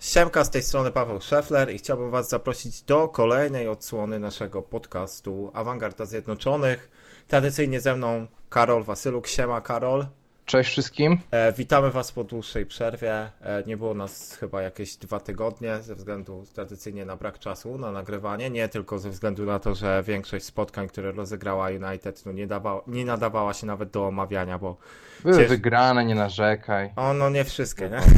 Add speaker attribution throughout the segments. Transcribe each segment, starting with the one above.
Speaker 1: Siemka, z tej strony Paweł Szefler i chciałbym Was zaprosić do kolejnej odsłony naszego podcastu Awangarda Zjednoczonych. Tradycyjnie ze mną Karol Wasyluk. Siema Karol.
Speaker 2: Cześć wszystkim.
Speaker 1: E, witamy Was po dłuższej przerwie. E, nie było nas chyba jakieś dwa tygodnie ze względu tradycyjnie na brak czasu na nagrywanie. Nie tylko ze względu na to, że większość spotkań, które rozegrała United, no nie, dawa, nie nadawała się nawet do omawiania, bo.
Speaker 2: Były Ciesz... wygrane, nie narzekaj.
Speaker 1: O, no nie wszystkie, nie?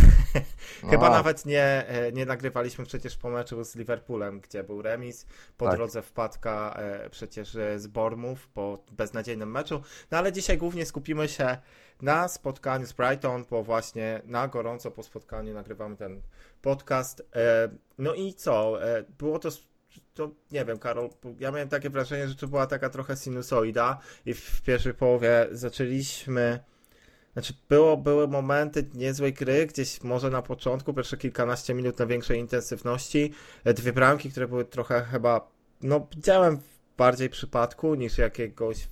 Speaker 1: No. Chyba nawet nie, e, nie nagrywaliśmy przecież po meczu z Liverpoolem, gdzie był remis. Po tak. drodze wpadka e, przecież z Bormów po beznadziejnym meczu. No ale dzisiaj głównie skupimy się na spotkaniu z Brighton, bo właśnie na gorąco po spotkaniu nagrywamy ten podcast. E, no i co? E, było to to nie wiem, Karol, ja miałem takie wrażenie, że to była taka trochę sinusoida i w pierwszej połowie zaczęliśmy. Znaczy, było, były momenty niezłej gry, gdzieś może na początku, pierwsze kilkanaście minut na większej intensywności. E, dwie bramki, które były trochę chyba. No, widziałem bardziej przypadku niż jakiegoś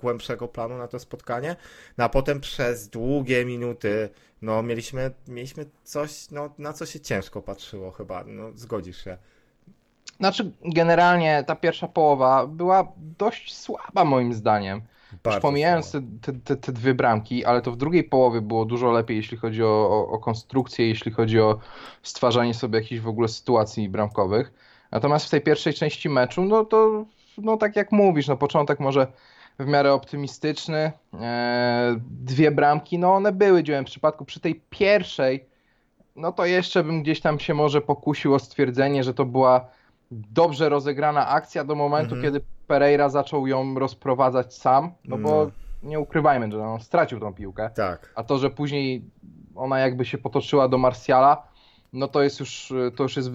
Speaker 1: głębszego planu na to spotkanie. No a potem przez długie minuty no mieliśmy, mieliśmy coś, no, na co się ciężko patrzyło chyba, no zgodzisz się.
Speaker 2: Znaczy generalnie ta pierwsza połowa była dość słaba moim zdaniem. Już pomijając te, te, te, dwie bramki, ale to w drugiej połowie było dużo lepiej, jeśli chodzi o, o, o konstrukcję, jeśli chodzi o stwarzanie sobie jakichś w ogóle sytuacji bramkowych. Natomiast w tej pierwszej części meczu, no to no tak jak mówisz, no początek może w miarę optymistyczny. E, dwie bramki, no one były dziełem przypadku. Przy tej pierwszej, no to jeszcze bym gdzieś tam się może pokusił o stwierdzenie, że to była dobrze rozegrana akcja do momentu, mhm. kiedy Pereira zaczął ją rozprowadzać sam, no bo no. nie ukrywajmy, że on stracił tą piłkę.
Speaker 1: Tak.
Speaker 2: A to, że później ona jakby się potoczyła do Marsjala, no to jest już, to już jest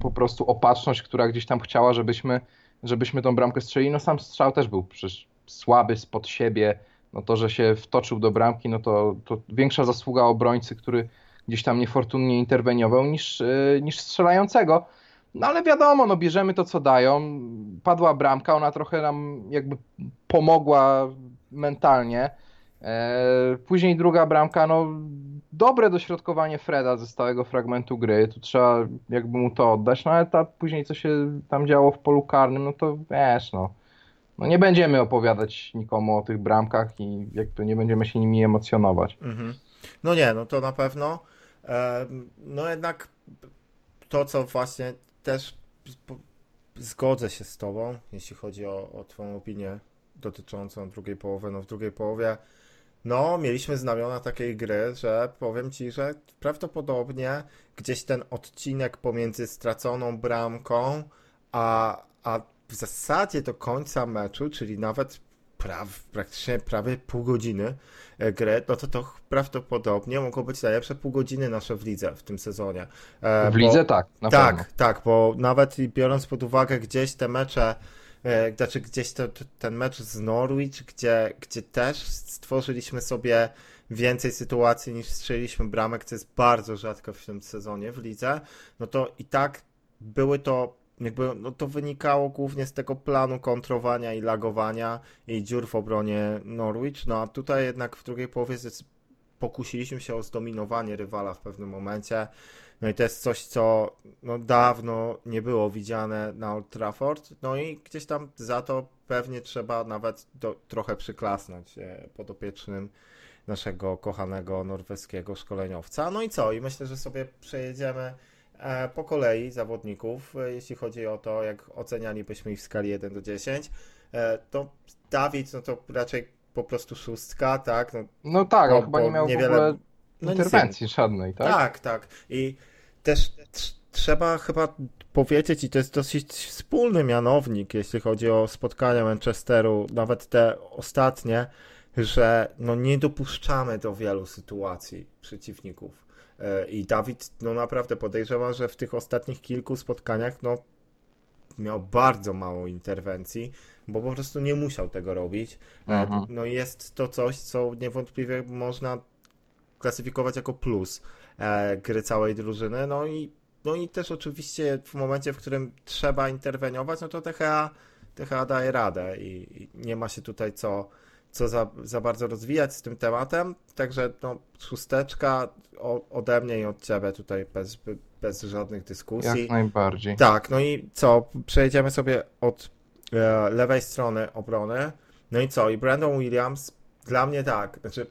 Speaker 2: po prostu opatrzność, która gdzieś tam chciała, żebyśmy żebyśmy tą bramkę strzelili. No sam strzał też był przecież słaby spod siebie. No to, że się wtoczył do bramki, no to, to większa zasługa obrońcy, który gdzieś tam niefortunnie interweniował niż, e, niż strzelającego. No ale wiadomo, no bierzemy to, co dają. Padła bramka, ona trochę nam jakby pomogła mentalnie. E, później druga bramka, no dobre dośrodkowanie Freda ze stałego fragmentu gry, tu trzeba jakby mu to oddać, no ale ta, później co się tam działo w polu karnym, no to wiesz, no, no nie będziemy opowiadać nikomu o tych bramkach i jakby nie będziemy się nimi emocjonować. Mhm.
Speaker 1: No nie, no to na pewno. E, no jednak to, co właśnie też zgodzę się z tobą, jeśli chodzi o, o twoją opinię dotyczącą drugiej połowy, no w drugiej połowie no, mieliśmy znamiona takiej gry, że powiem ci, że prawdopodobnie gdzieś ten odcinek pomiędzy straconą bramką, a, a w zasadzie do końca meczu, czyli nawet praw, praktycznie prawie pół godziny e, gry, no to to prawdopodobnie mogło być najlepsze pół godziny nasze w lidze w tym sezonie.
Speaker 2: E, w lidze tak, na
Speaker 1: Tak,
Speaker 2: pewno.
Speaker 1: tak, bo nawet biorąc pod uwagę gdzieś te mecze znaczy gdzieś to, ten mecz z Norwich, gdzie, gdzie też stworzyliśmy sobie więcej sytuacji niż strzeliliśmy bramek, co jest bardzo rzadko w tym sezonie w lidze, no to i tak były to jakby, no to wynikało głównie z tego planu kontrowania i lagowania i dziur w obronie Norwich, no a tutaj jednak w drugiej połowie pokusiliśmy się o zdominowanie rywala w pewnym momencie, no i to jest coś, co no, dawno nie było widziane na Old Trafford. No i gdzieś tam za to pewnie trzeba nawet do, trochę przyklasnąć e, podopiecznym naszego kochanego norweskiego szkoleniowca. No i co? I myślę, że sobie przejedziemy e, po kolei zawodników, e, jeśli chodzi o to, jak ocenialibyśmy ich w skali 1 do 10. To Dawid, no to raczej po prostu szóstka, tak?
Speaker 2: No, no tak, bo, on chyba nie miał niewiele... w ogóle no interwencji żadnej, tak?
Speaker 1: Tak, tak. I też trzeba chyba powiedzieć, i to jest dosyć wspólny mianownik, jeśli chodzi o spotkania Manchesteru, nawet te ostatnie, że no nie dopuszczamy do wielu sytuacji przeciwników. E, I Dawid, no naprawdę podejrzewam, że w tych ostatnich kilku spotkaniach, no miał bardzo mało interwencji, bo po prostu nie musiał tego robić. E, mhm. No jest to coś, co niewątpliwie można klasyfikować jako plus gry całej drużyny. No i, no i też oczywiście w momencie, w którym trzeba interweniować, no to THA, THA daje radę i, i nie ma się tutaj co, co za, za bardzo rozwijać z tym tematem, także no, szósteczka o, ode mnie i od ciebie tutaj bez, bez żadnych dyskusji.
Speaker 2: Jak najbardziej.
Speaker 1: Tak, no i co? Przejdziemy sobie od e, lewej strony obrony. No i co? I Brandon Williams dla mnie tak, znaczy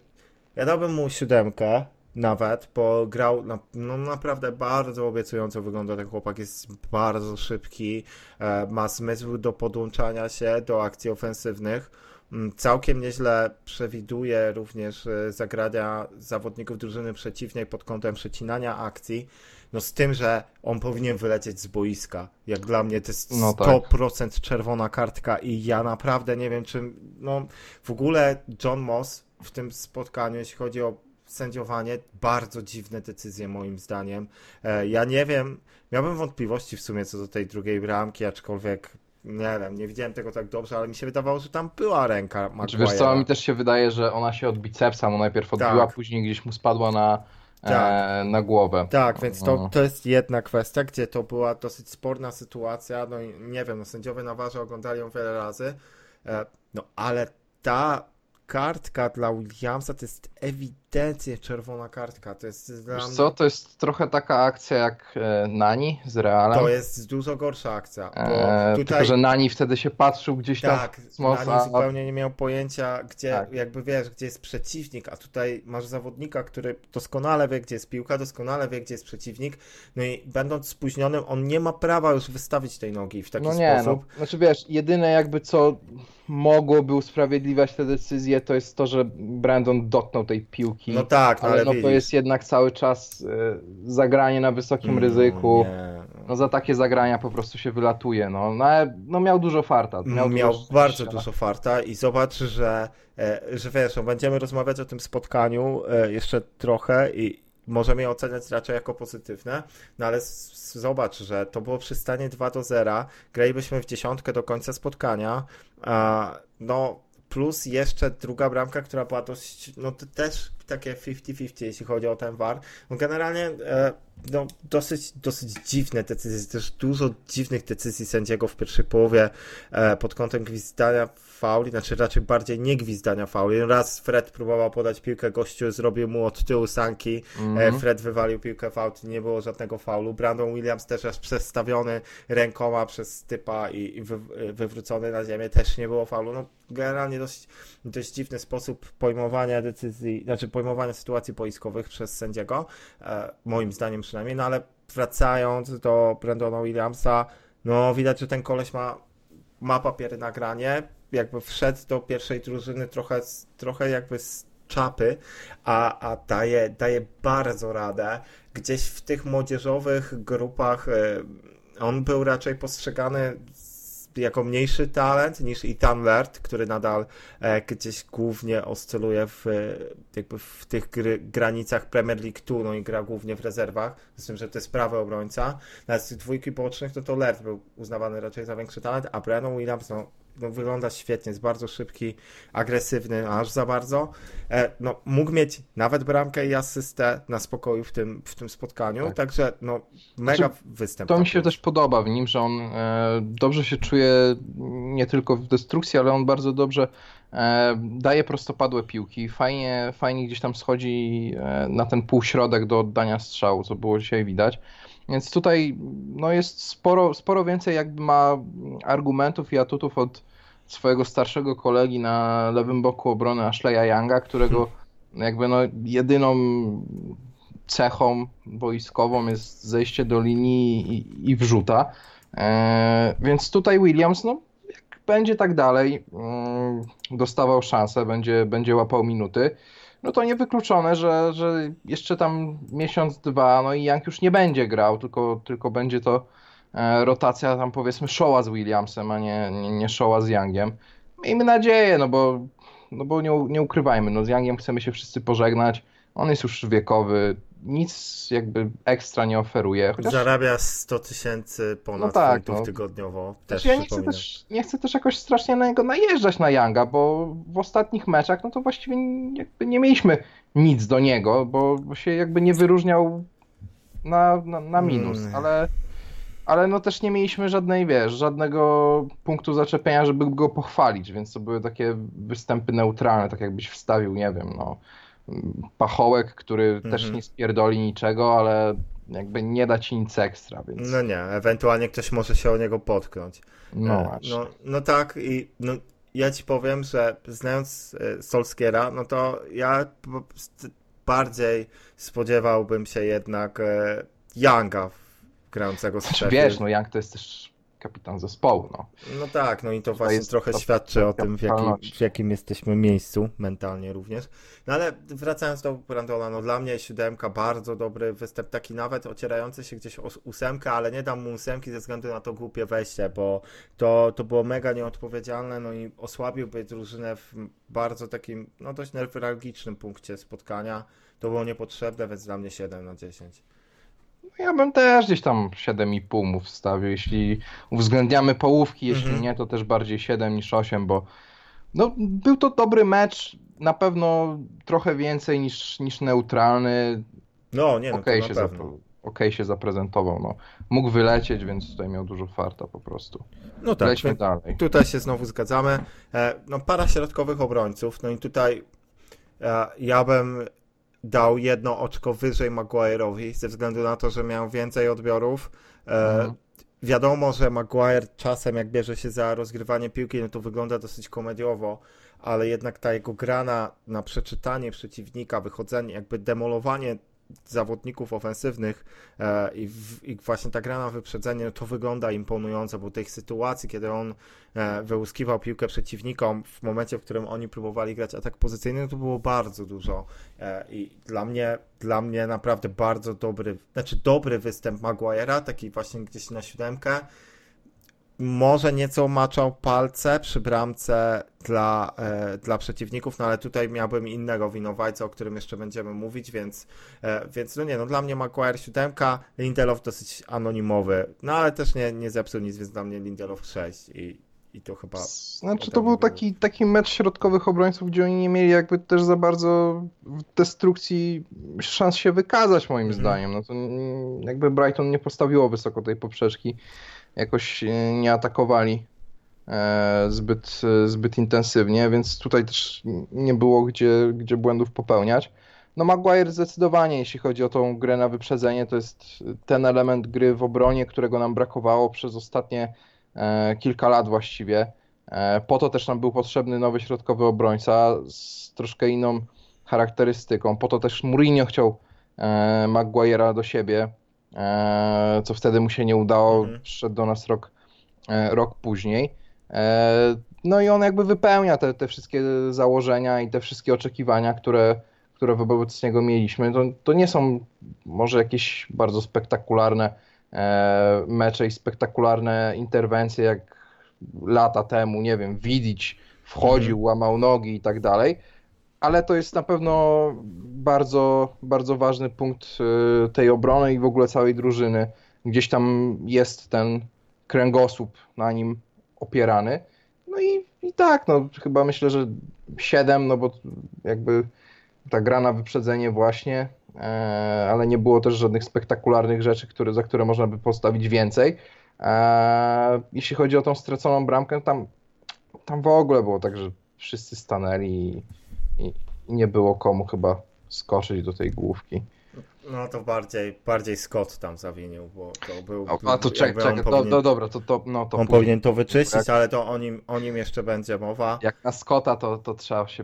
Speaker 1: ja dałbym mu siódemkę nawet, bo grał na, no naprawdę bardzo obiecująco wygląda ten chłopak, jest bardzo szybki, e, ma zmysł do podłączania się do akcji ofensywnych. Mm, całkiem nieźle przewiduje również e, zagrania zawodników drużyny przeciwnej pod kątem przecinania akcji. No z tym, że on powinien wylecieć z boiska. Jak dla mnie to jest
Speaker 2: No tak.
Speaker 1: 100% czerwona kartka i ja naprawdę nie wiem, czy no w ogóle John Moss w tym spotkaniu, jeśli chodzi o sędziowanie, bardzo dziwne decyzje moim zdaniem. E, Ja nie wiem, miałbym wątpliwości w sumie co do tej drugiej bramki, aczkolwiek nie wiem, nie widziałem tego tak dobrze, ale mi się wydawało, że tam była ręka
Speaker 2: Znaczy, wiesz co,
Speaker 1: Maguire'a.
Speaker 2: mi też się wydaje, że ona się od bicepsa mu najpierw odbiła,
Speaker 1: Tak.
Speaker 2: później gdzieś mu spadła na,
Speaker 1: Tak.
Speaker 2: e, na głowę.
Speaker 1: Tak, więc to,
Speaker 2: No.
Speaker 1: to jest jedna kwestia, gdzie to była dosyć sporna sytuacja. No i nie wiem, no sędziowie na warze oglądali ją wiele razy. E, No ale ta kartka dla Williamsa to jest ewidentnie czerwona kartka. To jest dla mnie,
Speaker 2: co, to jest trochę taka akcja jak e, Nani z Realem.
Speaker 1: to jest dużo gorsza akcja. Bo
Speaker 2: E,
Speaker 1: tutaj
Speaker 2: Tylko, że Nani wtedy się patrzył gdzieś tam
Speaker 1: tak, Nani zupełnie nie miał pojęcia, gdzie
Speaker 2: Tak.
Speaker 1: jakby wiesz, gdzie jest przeciwnik, a tutaj masz zawodnika, który doskonale wie, gdzie jest piłka, doskonale wie, gdzie jest przeciwnik. No i będąc spóźnionym, on nie ma prawa już wystawić tej nogi w taki
Speaker 2: No nie,
Speaker 1: sposób.
Speaker 2: no. Znaczy wiesz, jedyne jakby co mogłoby usprawiedliwiać te decyzje, to jest to, że Brandon dotknął tej piłki.
Speaker 1: No tak, no
Speaker 2: ale
Speaker 1: ale
Speaker 2: no to
Speaker 1: widzisz.
Speaker 2: jest jednak cały czas e, zagranie na wysokim
Speaker 1: Mm,
Speaker 2: ryzyku.
Speaker 1: Nie.
Speaker 2: No za takie zagrania po prostu się wylatuje. No, no, ale, no miał dużo farta. Miał,
Speaker 1: Miał,
Speaker 2: dużo
Speaker 1: bardzo dużo farta i zobacz, że, e, że wiesz, no, będziemy rozmawiać o tym spotkaniu e, jeszcze trochę i możemy je oceniać raczej jako pozytywne, no ale zobacz, że to było przy stanie 2 do 0, gralibyśmy w dziesiątkę do końca spotkania, no plus jeszcze druga bramka, która była dość, no to też takie 50-50, jeśli chodzi o ten VAR. No generalnie e, no, dosyć, dosyć dziwne decyzje, też dużo dziwnych decyzji sędziego w pierwszej połowie e, pod kątem gwizdania fauli, znaczy raczej bardziej nie gwizdania fauli. Raz Fred próbował podać piłkę gościu, zrobił mu od tyłu sanki, e,
Speaker 2: Mhm.
Speaker 1: Fred wywalił piłkę w aut, nie było żadnego faulu. Brandon Williams też aż przestawiony rękoma przez typa i, i wy, wywrócony na ziemię, też nie było faulu. No, generalnie dość, dość dziwny sposób pojmowania decyzji, znaczy pojmowania sytuacji boiskowych przez sędziego, e, moim zdaniem przynajmniej, no ale wracając do Brandona Williamsa, no widać, że ten koleś ma, ma papiery na granie, jakby wszedł do pierwszej drużyny trochę, trochę jakby z czapy, a, a daje, daje bardzo radę. Gdzieś w tych młodzieżowych grupach e, on był raczej postrzegany jako mniejszy talent niż Ethan Laird, który nadal e, gdzieś głównie oscyluje w, jakby w tych granicach Premier League 2, no i gra głównie w rezerwach, z tym, że to jest prawy obrońca. Nawet z dwójki bocznych, no to Laird był uznawany raczej za większy talent, a Brandon Williams, no, no wygląda świetnie, jest bardzo szybki, agresywny, aż za bardzo. E, no, mógł mieć nawet bramkę i asystę na spokoju w tym, w tym spotkaniu,
Speaker 2: Tak.
Speaker 1: także no, mega
Speaker 2: Znaczy,
Speaker 1: występ.
Speaker 2: To mi się też podoba w nim, że on e, dobrze się czuje nie tylko w destrukcji, ale on bardzo dobrze e, daje prostopadłe piłki. Fajnie, fajnie gdzieś tam schodzi e, na ten półśrodek do oddania strzału, co było dzisiaj widać. Więc tutaj no jest sporo, sporo więcej jakby ma argumentów i atutów od swojego starszego kolegi na lewym boku obrony Ashleya Younga, którego jakby no jedyną cechą boiskową jest zejście do linii i, i wrzuta. E, więc tutaj Williams, no jak będzie tak dalej, mm, dostawał szansę, będzie, będzie łapał minuty, no to niewykluczone, że, że jeszcze tam miesiąc, dwa, no i Young już nie będzie grał, tylko, tylko będzie to e, rotacja tam powiedzmy Showa z Williamsem, a nie, nie, nie Showa z Youngiem. Miejmy nadzieję, no bo, no bo nie, nie ukrywajmy, no z Youngiem chcemy się wszyscy pożegnać, on jest już wiekowy, nic jakby ekstra nie oferuje. Chociaż
Speaker 1: Zarabia 100 tysięcy ponad
Speaker 2: No tak,
Speaker 1: funtów
Speaker 2: no.
Speaker 1: tygodniowo. Też
Speaker 2: Znaczy, ja nie chcę, też, nie chcę też jakoś strasznie na niego najeżdżać na Younga, bo w ostatnich meczach no to właściwie jakby nie mieliśmy nic do niego, bo, bo się jakby nie wyróżniał na, na, na minus,
Speaker 1: Mm.
Speaker 2: ale ale no też nie mieliśmy żadnej, wiesz, żadnego punktu zaczepienia, żeby go pochwalić, więc to były takie występy neutralne, tak jakbyś wstawił, nie wiem, no, pachołek, który
Speaker 1: Mhm.
Speaker 2: też nie spierdoli niczego, ale jakby nie da ci nic ekstra, więc
Speaker 1: No nie, ewentualnie ktoś może się o niego potknąć.
Speaker 2: no
Speaker 1: E,
Speaker 2: właśnie.
Speaker 1: No, no tak i no, ja ci powiem, że znając e, Solskiera, no to ja bardziej spodziewałbym się jednak e, Younga grającego z
Speaker 2: Znaczy, wiesz, no Young to jest też kapitan zespołu, no.
Speaker 1: No tak, no i to
Speaker 2: To
Speaker 1: właśnie
Speaker 2: jest
Speaker 1: trochę
Speaker 2: to-
Speaker 1: świadczy o tym, w jakim, w jakim jesteśmy miejscu, mentalnie również. No ale wracając do Brandola, no dla mnie siódemka, bardzo dobry występ, taki nawet ocierający się gdzieś o ósemkę, ale nie dam mu ósemki ze względu na to głupie wejście, bo to, to było mega nieodpowiedzialne, no i osłabiłby drużynę w bardzo takim, no dość newralgicznym punkcie spotkania. To było niepotrzebne, więc dla mnie 7 na 10.
Speaker 2: Ja bym też gdzieś tam 7,5 mu wstawił, jeśli uwzględniamy połówki, jeśli
Speaker 1: Mhm.
Speaker 2: nie, to też bardziej 7 niż 8, bo no, był to dobry mecz, na pewno trochę więcej niż, niż neutralny,
Speaker 1: No, nie no, to
Speaker 2: się, zapre- okej się zaprezentował, no. Mógł wylecieć, więc tutaj miał dużo farta po prostu.
Speaker 1: No tak,
Speaker 2: Lećmy
Speaker 1: więc-
Speaker 2: dalej.
Speaker 1: Tutaj się znowu zgadzamy. E, No, para środkowych obrońców. No i tutaj e, ja bym dał jedno oczko wyżej Maguire'owi, ze względu na to, że miał więcej odbiorów. E,
Speaker 2: Mhm.
Speaker 1: Wiadomo, że Maguire czasem, jak bierze się za rozgrywanie piłki, no to wygląda dosyć komediowo, ale jednak ta jego gra na, na przeczytanie przeciwnika, wychodzenie, jakby demolowanie zawodników ofensywnych e, i, w, i właśnie ta gra na wyprzedzenie, to wygląda imponująco, bo tych sytuacji, kiedy on e, wyłuskiwał piłkę przeciwnikom w momencie, w którym oni próbowali grać atak pozycyjny, to było bardzo dużo. E, i dla mnie, dla mnie naprawdę bardzo dobry, znaczy dobry występ Maguire'a, taki właśnie gdzieś na siódemkę, może nieco maczał palce przy bramce dla, e, dla przeciwników, no ale tutaj miałbym innego winowajca, o którym jeszcze będziemy mówić, więc, e, więc no nie, no dla mnie Maguire 7, Lindelof dosyć anonimowy, no ale też nie, nie zepsuł nic, więc dla mnie Lindelof 6 i, i to chyba...
Speaker 2: Znaczy to był taki, taki mecz środkowych obrońców, gdzie oni nie mieli jakby też za bardzo w destrukcji szans się wykazać moim
Speaker 1: Mhm.
Speaker 2: zdaniem. No to jakby Brighton nie postawiło wysoko tej poprzeczki, jakoś e, nie atakowali e, zbyt, e, zbyt intensywnie, więc tutaj też nie było gdzie, gdzie błędów popełniać. No Maguire zdecydowanie, jeśli chodzi o tą grę na wyprzedzenie, to jest ten element gry w obronie, którego nam brakowało przez ostatnie kilka lat właściwie. Po to też nam był potrzebny nowy środkowy obrońca z troszkę inną charakterystyką. Po to też Mourinho chciał Maguire'a do siebie, co wtedy mu się nie udało.
Speaker 1: Mhm.
Speaker 2: Przyszedł do nas rok, e, rok później. E, No i on jakby wypełnia te, te wszystkie założenia i te wszystkie oczekiwania, które, które wobec niego mieliśmy. To, to nie są może jakieś bardzo spektakularne e, mecze i spektakularne interwencje, jak lata temu, nie wiem, Widić wchodził, łamał nogi i tak dalej, ale to jest na pewno bardzo, bardzo ważny punkt y, tej obrony i w ogóle całej drużyny. Gdzieś tam jest ten kręgosłup na nim opierany. No i, i tak, no chyba myślę, że 7, no bo jakby ta gra na wyprzedzenie właśnie, e, ale nie było też żadnych spektakularnych rzeczy, które, za które można by postawić więcej. E, jeśli chodzi o tą straconą bramkę, tam, tam w ogóle było tak, że wszyscy stanęli i, nie było komu chyba skoczyć do tej główki.
Speaker 1: No to bardziej, bardziej Scott tam zawinił, bo to był...
Speaker 2: A to czek, czek, do,
Speaker 1: powinien-
Speaker 2: do, dobra, to, to, no to
Speaker 1: On
Speaker 2: później.
Speaker 1: powinien to wyczyścić,
Speaker 2: Jak-
Speaker 1: ale to o nim, o nim jeszcze będzie mowa.
Speaker 2: Jak na Scotta, to, to trzeba się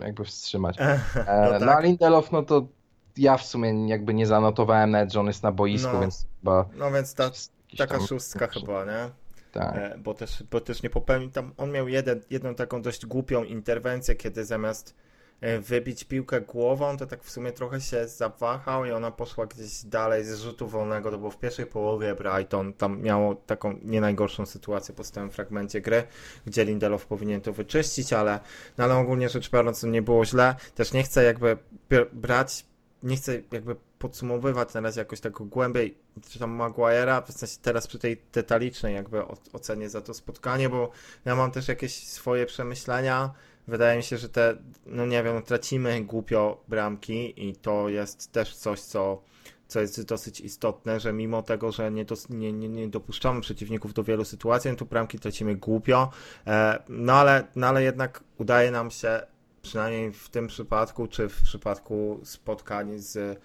Speaker 2: jakby wstrzymać.
Speaker 1: No
Speaker 2: E,
Speaker 1: tak.
Speaker 2: No a Lindelof, no to ja w sumie jakby nie zanotowałem nawet, że on jest na boisku,
Speaker 1: No.
Speaker 2: więc chyba
Speaker 1: No więc ta, taka
Speaker 2: tam-
Speaker 1: szóstka chyba, nie?
Speaker 2: Tak.
Speaker 1: E, bo, też, bo też nie popełnił tam, on miał jeden, jedną taką dość głupią interwencję, kiedy zamiast e, wybić piłkę głową, to tak w sumie trochę się zawahał i ona poszła gdzieś dalej z rzutu wolnego, to było w pierwszej połowie Brighton, tam miało taką nie najgorszą sytuację po stałym fragmencie gry, gdzie Lindelof powinien to wyczyścić, ale, no ale ogólnie rzecz biorąc nie było źle, też nie chcę jakby br- brać, nie chcę jakby podsumowywać na razie jakoś tak głębiej czy tam Maguire'a, w sensie teraz przy tej detalicznej jakby ocenie za to spotkanie, bo ja mam też jakieś swoje przemyślenia. Wydaje mi się, że te, no nie wiem, tracimy głupio bramki i to jest też coś, co, co jest dosyć istotne, że mimo tego, że nie, dos, nie, nie, nie dopuszczamy przeciwników do wielu sytuacji, no to bramki tracimy głupio, e, no, ale, no ale jednak udaje nam się przynajmniej w tym przypadku, czy w przypadku spotkań z e,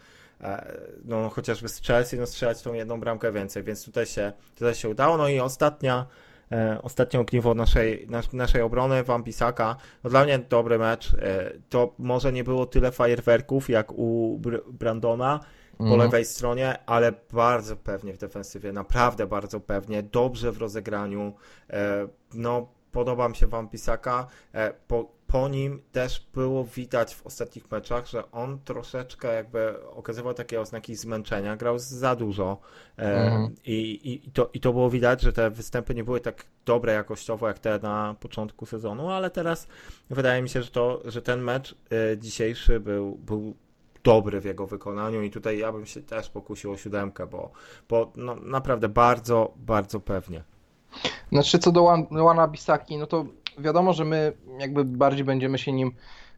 Speaker 1: no chociażby z Chelsea, no strzelać tą jedną bramkę więcej, więc tutaj się, tutaj się udało. No i ostatnia, e, ostatnie ogniwo naszej, nas, naszej obrony, Wampisaka, no dla mnie dobry mecz. E, to może nie było tyle fajerwerków jak u Br Brandona po mm. lewej stronie, ale bardzo pewnie w defensywie, naprawdę bardzo pewnie, dobrze w rozegraniu. E, no podoba mi się Wampisaka. E, po, po nim też było widać w ostatnich meczach, że on troszeczkę jakby okazywał takie oznaki zmęczenia, grał za dużo mhm. I, i, to, i to było widać, że te występy nie były tak dobre jakościowo jak te na początku sezonu, ale teraz wydaje mi się, że, to, że ten mecz y, dzisiejszy był, był dobry w jego wykonaniu i tutaj ja bym się też pokusił o siódemkę, bo, bo no, naprawdę bardzo, bardzo pewnie.
Speaker 2: Znaczy co do Łana Bisaki, no to wiadomo, że my jakby bardziej będziemy się nim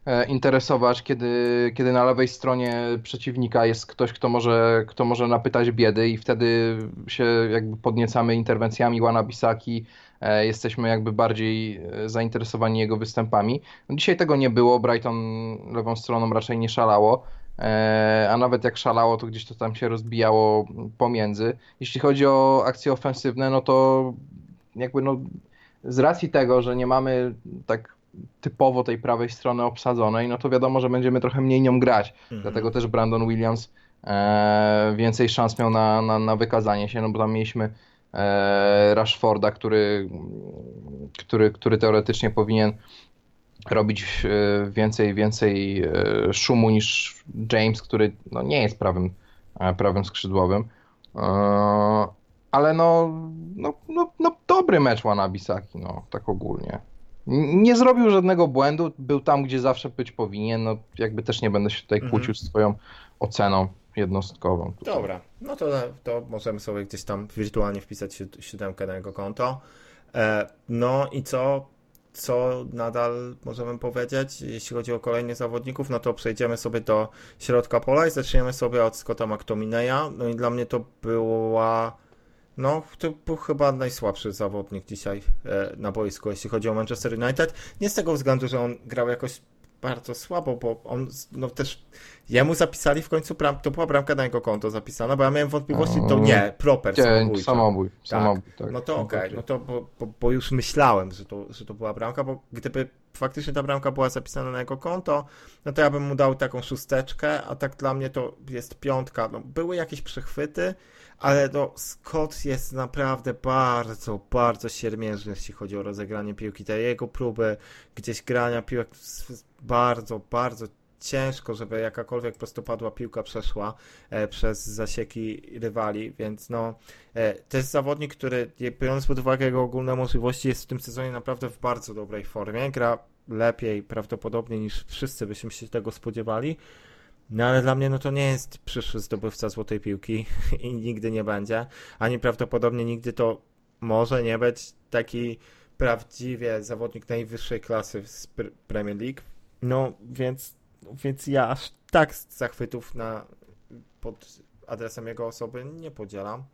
Speaker 2: e, interesować, kiedy, kiedy na lewej stronie przeciwnika jest ktoś, kto może, kto może napytać biedy i wtedy się jakby podniecamy interwencjami Łana Bisaki, e, jesteśmy jakby bardziej e, zainteresowani jego występami. No dzisiaj tego nie było, Brighton lewą stroną raczej nie szalało, a nawet jak szalało, to gdzieś to tam się rozbijało pomiędzy. Jeśli chodzi o akcje ofensywne, no to jakby no z racji tego, że nie mamy tak typowo tej prawej strony obsadzonej, no to wiadomo, że będziemy trochę mniej nią grać. Mhm. Dlatego też Brandon Williams e, więcej szans miał na, na, na, wykazanie się, no bo tam mieliśmy e, Rashforda, który, który, który teoretycznie powinien robić e, więcej, więcej e, szumu niż James, który no, nie jest prawym, e, prawym skrzydłowym. Ale no, no, no, no dobry mecz Wanabisaki, no tak ogólnie. Nie zrobił żadnego błędu, był tam, gdzie zawsze być powinien, no jakby też nie będę się tutaj mhm. kłócił z twoją oceną jednostkową.
Speaker 1: Tutaj. Dobra, no to, to możemy sobie gdzieś tam wirtualnie wpisać siódemkę na jego konto. E, no i co, co nadal możemy powiedzieć, jeśli chodzi o kolejnych zawodników, no to przejdziemy sobie do środka pola i zaczniemy sobie od Scotta McTominaya. No i dla mnie to była no, to był chyba najsłabszy zawodnik dzisiaj e, na boisku, jeśli chodzi o Manchester United. Nie z tego względu, że on grał jakoś bardzo słabo, bo on no też jemu zapisali w końcu bram, to była bramka na jego konto zapisana, bo ja miałem wątpliwości, to nie, proper
Speaker 2: samobój. Samobój, tak.
Speaker 1: samobój tak. No to okej, okay, no to bo, bo, bo, już myślałem, że to, że to była bramka, bo gdyby faktycznie ta bramka była zapisana na jego konto, no to ja bym mu dał taką szósteczkę, a tak dla mnie to jest piątka. No, były jakieś przechwyty, ale no, Scott jest naprawdę bardzo, bardzo siermiężny, jeśli chodzi o rozegranie piłki. Te jego próby gdzieś grania piłek bardzo, bardzo ciężko, żeby jakakolwiek prostopadła piłka przeszła e, przez zasieki rywali, więc no e, to jest zawodnik, który biorąc pod uwagę jego ogólne możliwości jest w tym sezonie naprawdę w bardzo dobrej formie, gra lepiej prawdopodobnie niż wszyscy byśmy się tego spodziewali, no ale dla mnie no to nie jest przyszły zdobywca złotej piłki i nigdy nie będzie, ani prawdopodobnie nigdy to może nie być taki prawdziwie zawodnik najwyższej klasy z Premier League. No więc, więc ja aż tak zachwytów na, pod adresem jego osoby nie podzielam.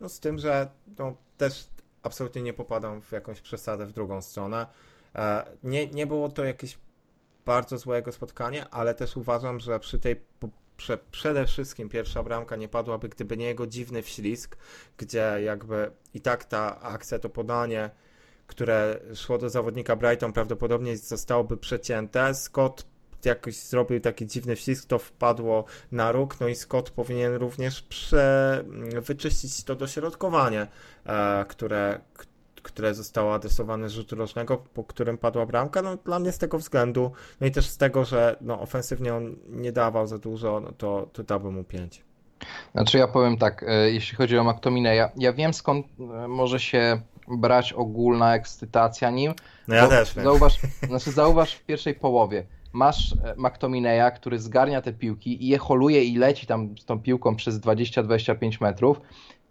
Speaker 1: No z tym, że no, też absolutnie nie popadam w jakąś przesadę w drugą stronę. E, nie, nie było to jakieś bardzo złego spotkania, ale też uważam, że przy tej prze, przede wszystkim pierwsza bramka nie padłaby, gdyby nie jego dziwny wślizg, gdzie jakby i tak ta akcja, to podanie, które szło do zawodnika Brighton prawdopodobnie zostałoby przecięte. Scott jakoś zrobił taki dziwny wślizg, to wpadło na róg, no i Scott powinien również prze, wyczyścić to dośrodkowanie, e, które, które zostało adresowane z rzutu rocznego, po którym padła bramka, no dla mnie z tego względu, no i też z tego, że no, ofensywnie on nie dawał za dużo, no to, to dałbym mu 5.
Speaker 2: Znaczy ja powiem tak, e, jeśli chodzi o McTominaya, ja, ja wiem skąd e, może się brać ogólna ekscytacja nim.
Speaker 1: No ja też wiem.
Speaker 2: Zauważ, znaczy zauważ w pierwszej połowie, masz e, McTominaya, który zgarnia te piłki i je holuje i leci tam z tą piłką przez 20-25 metrów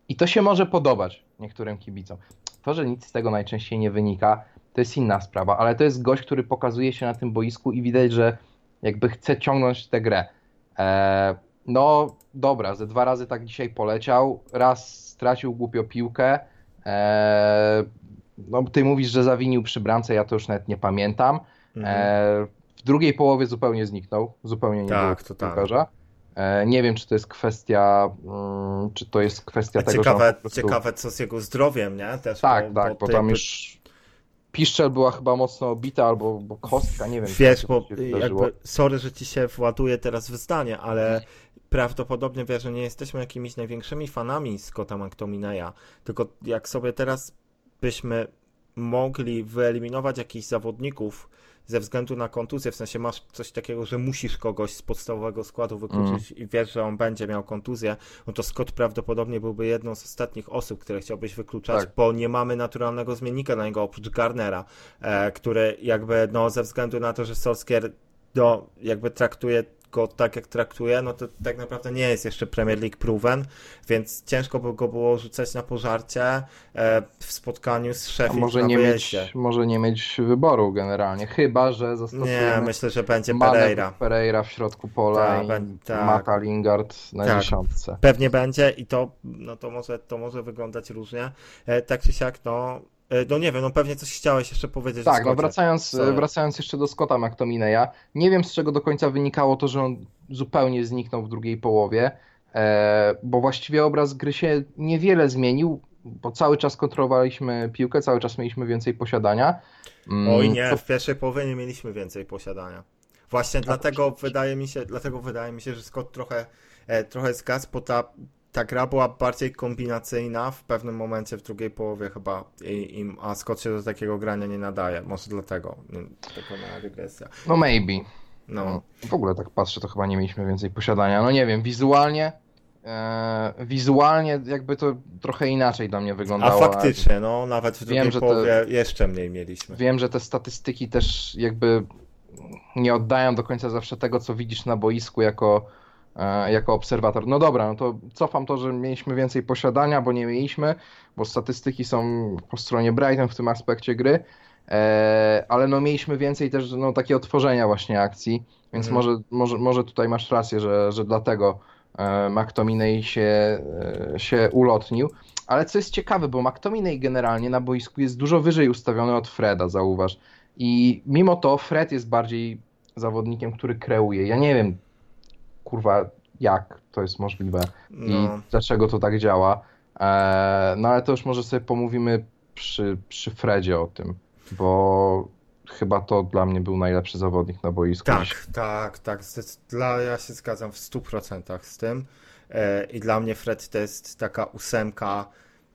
Speaker 2: i to się może podobać niektórym kibicom. To, że nic z tego najczęściej nie wynika, to jest inna sprawa, ale to jest gość, który pokazuje się na tym boisku i widać, że jakby chce ciągnąć tę grę. Eee, No dobra, ze dwa razy tak dzisiaj poleciał. Raz stracił głupio piłkę. Eee, no ty mówisz, że zawinił przy bramce, ja to już nawet nie pamiętam.
Speaker 1: Mhm.
Speaker 2: Eee, w drugiej połowie zupełnie zniknął, zupełnie nie
Speaker 1: Tak,
Speaker 2: było
Speaker 1: totalnie.
Speaker 2: piłkarza. Eee, nie wiem, czy to jest kwestia, mm, czy to jest kwestia tego, że
Speaker 1: Ciekawe,
Speaker 2: po prostu...
Speaker 1: ciekawe co z jego zdrowiem, nie? Też
Speaker 2: Tak, tak, bo
Speaker 1: tej-
Speaker 2: tam już piszczel była chyba mocno obita, albo bo kostka, nie wiem.
Speaker 1: Wiesz, bo jakby, sorry, że ci się właduję teraz w zdanie, ale prawdopodobnie wiesz, że nie jesteśmy jakimiś największymi fanami Scotta McTominaya, tylko jak sobie teraz byśmy mogli wyeliminować jakichś zawodników ze względu na kontuzję, w sensie masz coś takiego, że musisz kogoś z podstawowego składu wykluczyć i wiesz, że on będzie miał kontuzję, no to Scott prawdopodobnie byłby jedną z ostatnich osób, które chciałbyś wykluczać,
Speaker 2: Tak.
Speaker 1: bo nie mamy naturalnego zmiennika na niego oprócz Garnera, e, który jakby no ze względu na to, że Solskjaer no, jakby traktuje go tak, jak traktuje, no to tak naprawdę nie jest jeszcze Premier League proven, więc ciężko by go było rzucać na pożarcie e, w spotkaniu z Sheffield
Speaker 2: może nie, mieć, może nie mieć wyboru generalnie, chyba że zastosujemy
Speaker 1: Nie, myślę, że będzie Pereira.
Speaker 2: Pereira w środku pola
Speaker 1: Tak,
Speaker 2: i
Speaker 1: tak.
Speaker 2: Mata Lingard na
Speaker 1: Tak.
Speaker 2: dziesiątce.
Speaker 1: Pewnie będzie i to, no to może, to może wyglądać różnie. E, tak czy siak, no, no nie wiem, no pewnie coś chciałeś jeszcze powiedzieć
Speaker 2: Tak, no wracając,
Speaker 1: Sorry.
Speaker 2: wracając jeszcze do Scotta McTominaya, nie wiem z czego do końca wynikało to, że on zupełnie zniknął w drugiej połowie, e, bo właściwie obraz gry się niewiele zmienił, bo cały czas kontrolowaliśmy piłkę, cały czas mieliśmy więcej posiadania. Mm,
Speaker 1: Oj nie,
Speaker 2: to-
Speaker 1: w pierwszej połowie nie mieliśmy więcej posiadania. Właśnie dlatego wydaje mi się, dlatego wydaje mi się, że Scott trochę, e, trochę zgasł, bo ta, ta gra była bardziej kombinacyjna w pewnym momencie w drugiej połowie chyba, i, i, a Scott się do takiego grania nie nadaje. Może dlatego, taka mała dygresja.
Speaker 2: No maybe.
Speaker 1: No,
Speaker 2: W ogóle tak patrzę, to chyba nie mieliśmy więcej posiadania. No nie wiem, wizualnie e, wizualnie jakby to trochę inaczej dla mnie
Speaker 1: a
Speaker 2: wyglądało.
Speaker 1: faktycznie, no nawet w drugiej
Speaker 2: Wiem,
Speaker 1: połowie jeszcze mniej mieliśmy.
Speaker 2: Wiem, że te statystyki też jakby nie oddają do końca zawsze tego, co widzisz na boisku jako, jako obserwator. No dobra, no to cofam to, że mieliśmy więcej posiadania, bo nie mieliśmy, bo statystyki są po stronie Brighton w tym aspekcie gry, e, ale no mieliśmy więcej też no, takie otworzenia właśnie akcji, więc
Speaker 1: Mhm.
Speaker 2: może, może, może tutaj masz rację, że, że dlatego e, McTominay się, e, się ulotnił. Ale co jest ciekawe, bo McTominay generalnie na boisku jest dużo wyżej ustawiony od Freda, zauważ. I mimo to Fred jest bardziej zawodnikiem, który kreuje. Ja nie wiem, kurwa, jak to jest możliwe i
Speaker 1: No.
Speaker 2: dlaczego to tak działa. E, no ale to już może sobie pomówimy przy, przy Fredzie o tym, bo chyba to dla mnie był najlepszy zawodnik na boisku.
Speaker 1: Tak, tak, tak. Dla, ja się zgadzam w 100% z tym. E, I dla mnie Fred to jest taka ósemka,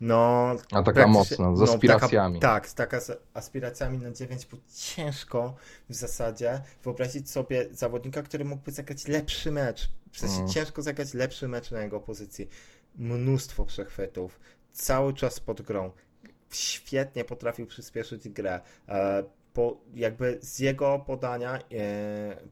Speaker 1: no...
Speaker 2: A taka mocna, z
Speaker 1: no,
Speaker 2: aspiracjami.
Speaker 1: Taka, tak, taka z aspiracjami na 9, bo ciężko w zasadzie wyobrazić sobie zawodnika, który mógłby zagrać lepszy mecz. W sensie
Speaker 2: Mm.
Speaker 1: ciężko zagrać lepszy mecz na jego pozycji. Mnóstwo przechwytów, cały czas pod grą. Świetnie potrafił przyspieszyć grę. Po, jakby z jego podania e,